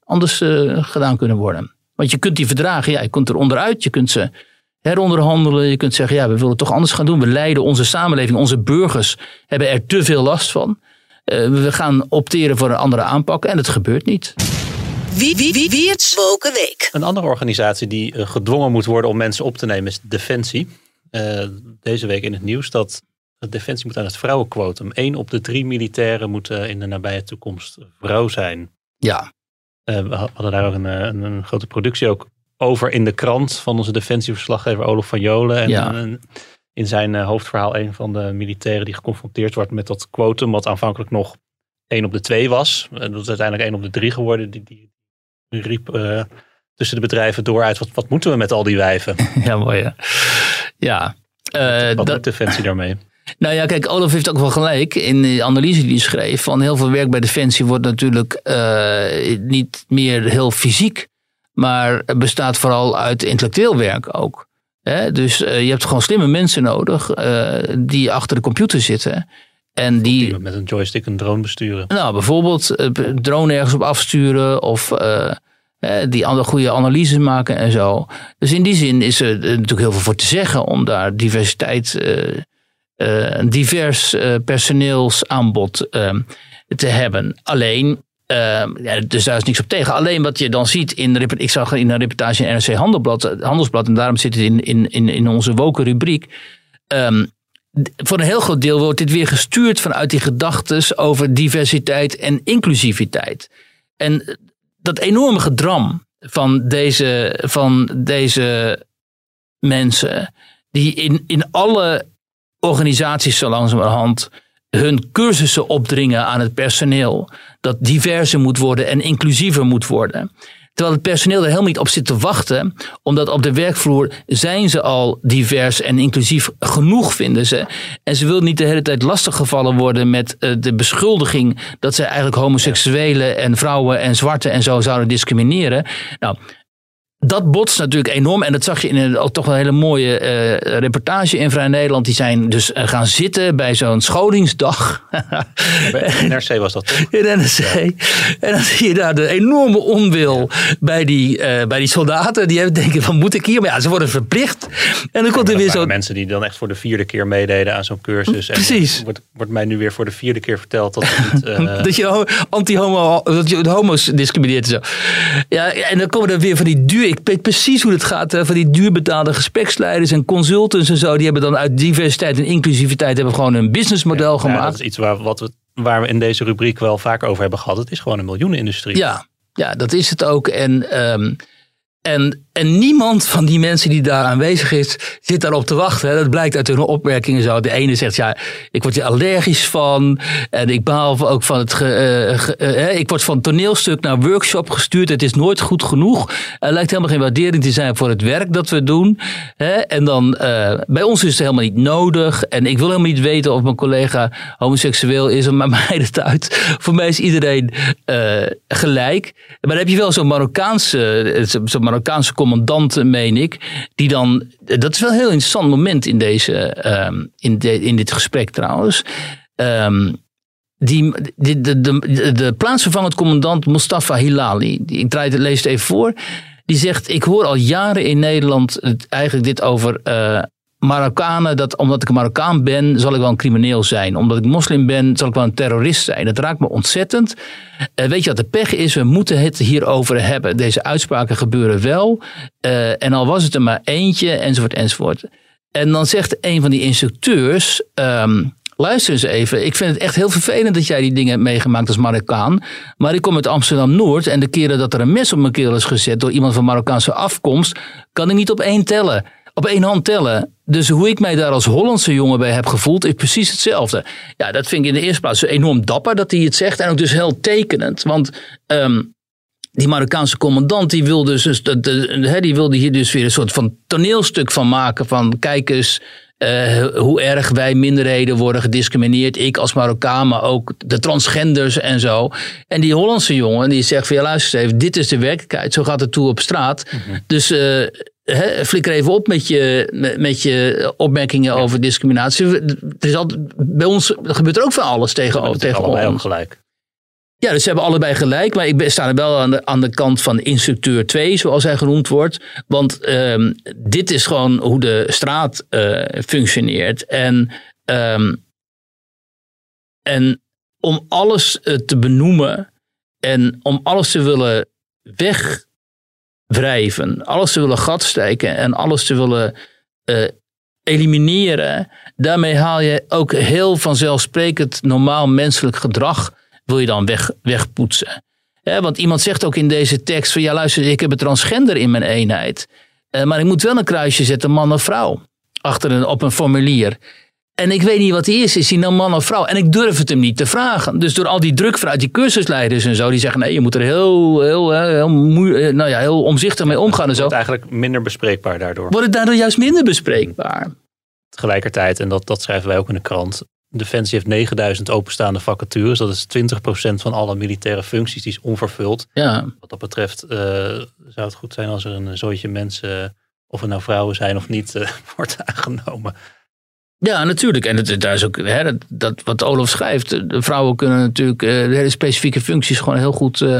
anders gedaan kunnen worden. Want je kunt die verdragen, ja, je kunt er onderuit. Je kunt ze heronderhandelen. Je kunt zeggen, ja, we willen het toch anders gaan doen. We leiden onze samenleving, onze burgers hebben er te veel last van. Uh, we gaan opteren voor een andere aanpak en het gebeurt niet. Wie, wie, wie, wie het Woken Week. Een andere organisatie die uh, gedwongen moet worden om mensen op te nemen is Defensie. Uh, deze week in het nieuws dat Defensie moet aan het vrouwenquotum. Eén op de drie militairen moet in de nabije toekomst vrouw zijn. Ja. we hadden daar ook een, een, een grote productie ook over in de krant van onze defensieverslaggever Olaf van Jolen. En, ja. in zijn uh, hoofdverhaal een van de militairen die geconfronteerd wordt met dat quotum, wat aanvankelijk nog één op de twee was. En dat is uiteindelijk één op de drie geworden. Die, die, riep uh, tussen de bedrijven door uit, wat, wat moeten we met al die wijven? Ja, mooi ja. Ja. Uh, wat dat, doet Defensie daarmee? Nou ja, kijk, Olaf heeft ook wel gelijk in de analyse die hij schreef. Van heel veel werk bij Defensie wordt natuurlijk uh, niet meer heel fysiek maar bestaat vooral uit intellectueel werk ook. dus uh, je hebt gewoon slimme mensen nodig uh, die achter de computer zitten. En die, met een joystick een drone besturen. Nou, bijvoorbeeld drone ergens op afsturen of die andere goede analyses maken en zo. Dus in die zin is er natuurlijk heel veel voor te zeggen om daar diversiteit, een divers personeelsaanbod te hebben. Alleen uh, ja, dus daar is niks op tegen. Alleen wat je dan ziet in ik zag in een reportage in NRC Handelblad, Handelsblad, en daarom zit het in, in, in, in onze woken rubriek. Um, voor een heel groot deel wordt dit weer gestuurd vanuit die gedachten over diversiteit en inclusiviteit. En dat enorme gedram van deze, van deze mensen, die in, in alle organisaties zo langzamerhand hun cursussen opdringen aan het personeel. Dat diverser moet worden en inclusiever moet worden. Terwijl het personeel er helemaal niet op zit te wachten. Omdat op de werkvloer zijn ze al divers en inclusief genoeg, vinden ze. En ze willen niet de hele tijd lastiggevallen worden met uh, de beschuldiging dat ze eigenlijk homoseksuelen en vrouwen en zwarte en zo zouden discrimineren. Nou, dat botst natuurlijk enorm. En dat zag je in een ook toch wel een hele mooie uh, reportage in Vrij Nederland. Die zijn dus uh, gaan zitten bij zo'n scholingsdag. NRC was dat toch? In NRC. Ja. En dan zie je daar de enorme onwil ja. bij, die, uh, bij die soldaten. Die hebben denken van moet ik hier? Maar ja, ze worden verplicht. En dan komt er weer zo... mensen die dan echt voor de vierde keer meededen aan zo'n cursus. Precies. En wordt, wordt mij nu weer voor de vierde keer verteld dat niet, dat je anti-homo, dat je homo's discrimineert en zo. Ja, en dan komen er weer van die duur ik weet precies hoe het gaat. Van die duurbetaalde gespreksleiders en consultants en zo. Die hebben dan uit diversiteit en inclusiviteit hebben gewoon een businessmodel gemaakt. Ja, dat is iets waar, wat we, waar we in deze rubriek wel vaak over hebben gehad. Het is gewoon een miljoenenindustrie. Ja, ja dat is het ook. En um, en, en niemand van die mensen die daar aanwezig is, zit daarop te wachten. Dat blijkt uit hun opmerkingen zo. De ene zegt, ja, ik word hier allergisch van. En ik behalve ook van het... Uh, ik word van toneelstuk naar workshop gestuurd. Het is nooit goed genoeg. Er lijkt helemaal geen waardering te zijn voor het werk dat we doen. En dan, uh, bij ons is het helemaal niet nodig. En ik wil helemaal niet weten of mijn collega homoseksueel is. Maar mij het uit. Voor mij is iedereen gelijk. Maar dan heb je wel zo'n Marokkaanse... Zo Marokkaanse commandant, meen ik. Die dan, dat is wel een heel interessant moment in, deze, um, in, de, in dit gesprek trouwens. Um, die, de, de, de, plaatsvervangend commandant Mustafa Hilali, ik draai het, lees het even voor. Die zegt: Ik hoor al jaren in Nederland eigenlijk dit over uh, Marokkanen, dat omdat ik een Marokkaan ben, zal ik wel een crimineel zijn. Omdat ik moslim ben, zal ik wel een terrorist zijn. Dat raakt me ontzettend. Uh, weet je wat de pech is? We moeten het hierover hebben. Deze uitspraken gebeuren wel. Uh, en al was het er maar eentje, enzovoort, enzovoort. En dan zegt een van die instructeurs. Um, luister eens even. Ik vind het echt heel vervelend dat jij die dingen hebt meegemaakt als Marokkaan. Maar ik kom uit Amsterdam Noord. En de keren dat er een mes op mijn keel is gezet door iemand van Marokkaanse afkomst. kan ik niet op één tellen op één hand tellen. Dus hoe ik mij daar als Hollandse jongen bij heb gevoeld, is precies hetzelfde. Ja, dat vind ik in de eerste plaats enorm dapper dat hij het zegt. En ook dus heel tekenend. Want um, die Marokkaanse commandant, die wilde, dus, de, de, die wilde hier dus weer een soort van toneelstuk van maken. Van kijk eens, uh, hoe erg wij minderheden worden gediscrimineerd. Ik als Marokkaan, maar ook de transgenders en zo. En die Hollandse jongen die zegt van ja luister eens even, dit is de werkelijkheid. Zo gaat het toe op straat. Mm Dus uh, He, flikker even op met je, met, je opmerkingen over discriminatie. Er is altijd, bij ons gebeurt er ook van alles tegen, ja, tegen allebei ons. gelijk. Ja, dus ze hebben allebei gelijk. Maar ik sta er wel aan de, aan de kant van instructeur 2, zoals hij genoemd wordt. Want um, dit is gewoon hoe de straat uh, functioneert. En, um, en om alles uh, te benoemen en om alles te willen weg wrijven, alles te willen gatsteken en alles te willen uh, elimineren, daarmee haal je ook heel vanzelfsprekend normaal menselijk gedrag, wil je dan weg, wegpoetsen. want iemand zegt ook in deze tekst van ja luister, ik heb een transgender in mijn eenheid, uh, maar ik moet wel een kruisje zetten man of vrouw achter een, op een formulier. En ik weet niet wat hij is. Is hij nou man of vrouw? En ik durf het hem niet te vragen. Dus door al die druk vanuit die cursusleiders en zo. Die zeggen nee, je moet er heel, heel, heel, heel, nou ja, heel omzichtig mee omgaan en zo. Wordt eigenlijk minder bespreekbaar daardoor. Wordt het daardoor juist minder bespreekbaar. Tegelijkertijd, en dat, dat schrijven wij ook in de krant. Defensie heeft 9000 openstaande vacatures. Dat is 20% van alle militaire functies. Die is onvervuld. Ja. Wat dat betreft uh, zou het goed zijn als er een zooitje mensen, of het nou vrouwen zijn of niet, uh, wordt aangenomen. Ja, natuurlijk. En daar is ook hè, dat, dat, wat Olaf schrijft. De vrouwen kunnen natuurlijk uh, hele specifieke functies gewoon heel goed uh,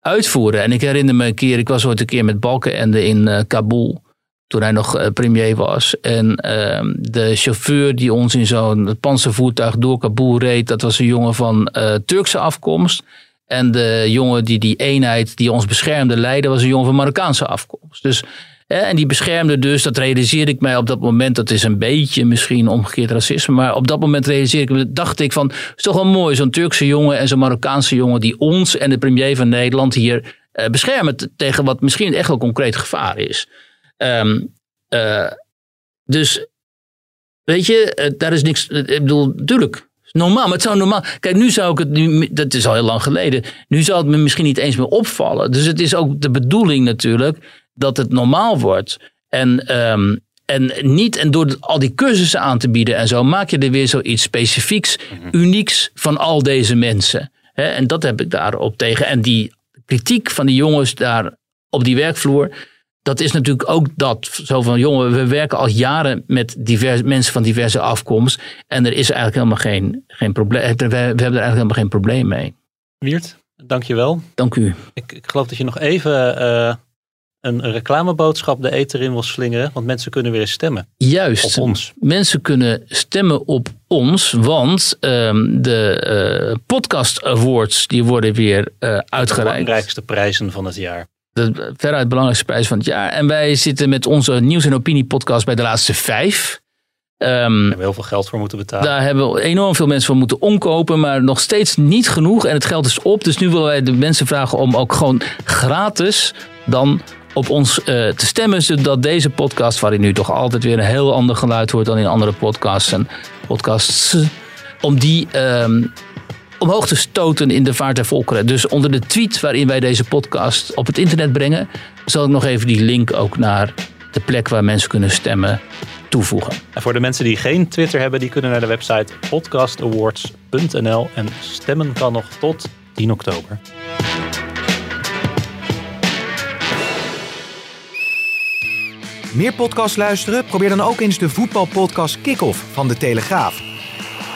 uitvoeren. En ik herinner me een keer, ik was ooit een keer met Balkenende in uh, Kabul. Toen hij nog premier was. En ehm, de chauffeur die ons in zo'n panzervoertuig door Kabul reed. Dat was een jongen van Turkse afkomst. En de jongen die die eenheid die ons beschermde leidde. Was een jongen van Marokkaanse afkomst. Dus en die beschermde dus, dat realiseerde ik mij op dat moment, dat is een beetje misschien omgekeerd racisme, maar op dat moment realiseerde ik, dacht ik van, het is toch wel mooi, zo'n Turkse jongen en zo'n Marokkaanse jongen die ons en de premier van Nederland hier eh, beschermen tegen wat misschien echt wel concreet gevaar is. Um, uh, dus, weet je, uh, daar is niks, ik bedoel, natuurlijk, normaal. Maar het zou normaal. Kijk, nu zou ik het. Nu, dat is al heel lang geleden. Nu zal het me misschien niet eens meer opvallen. Dus het is ook de bedoeling natuurlijk dat het normaal wordt. En, um, en niet, en door al die cursussen aan te bieden en zo, maak je er weer zoiets specifieks, mhm. unieks van al deze mensen. en dat heb ik daarop tegen. En die kritiek van die jongens daar op die werkvloer, dat is natuurlijk ook dat. Zo van, jongen, we werken al jaren met diverse, mensen van diverse afkomst. En er is eigenlijk helemaal geen, geen probleem. We, hebben er eigenlijk helemaal geen probleem mee. Wiert, dank je wel. Dank u. Ik, ik geloof dat je nog even uh, een reclameboodschap de eter in wil slingeren. Want mensen kunnen weer stemmen. Juist. Op ons. Mensen kunnen stemmen op ons. Want um, de uh, podcast awards die worden weer uh, uitgereikt. De belangrijkste prijzen van het jaar. De veruit belangrijkste prijs van het jaar. En wij zitten met onze nieuws- en opinie-podcast bij de laatste vijf. Um, daar hebben we heel veel geld voor moeten betalen. Daar hebben we enorm veel mensen voor moeten omkopen, maar nog steeds niet genoeg. En het geld is op. Dus nu willen wij de mensen vragen om ook gewoon gratis dan op ons uh, te stemmen, zodat deze podcast, waarin nu toch altijd weer een heel ander geluid hoort dan in andere podcasts en podcasts, om die um, omhoog te stoten in de vaart der volkeren. Dus onder de tweet waarin wij deze podcast op het internet brengen, zal ik nog even die link ook naar de plek waar mensen kunnen stemmen toevoegen. En voor de mensen die geen Twitter hebben, die kunnen naar de website podcastawards.nl en stemmen kan nog tot 10 oktober. Meer podcasts luisteren? Probeer dan ook eens de voetbalpodcast Kick-Off van De Telegraaf.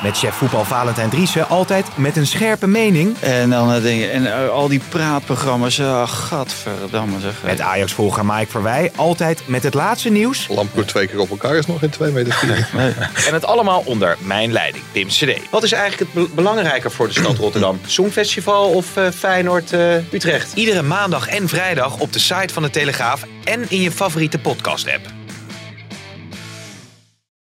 Met chef voetbal Valentijn Driessen altijd met een scherpe mening. En dan uh, denk je, en uh, al die praatprogramma's, uh, gadverdamme zeg. Met Ajax-volger Mike Verwij altijd met het laatste nieuws. Lampkoer twee keer op elkaar is nog in twee meter vier. nee. En het allemaal onder mijn leiding, Tim CD. Wat is eigenlijk het be belangrijker voor de stad Rotterdam? Songfestival of uh, Feyenoord-Utrecht? Iedere maandag en vrijdag op de site van de Telegraaf en in je favoriete podcast-app.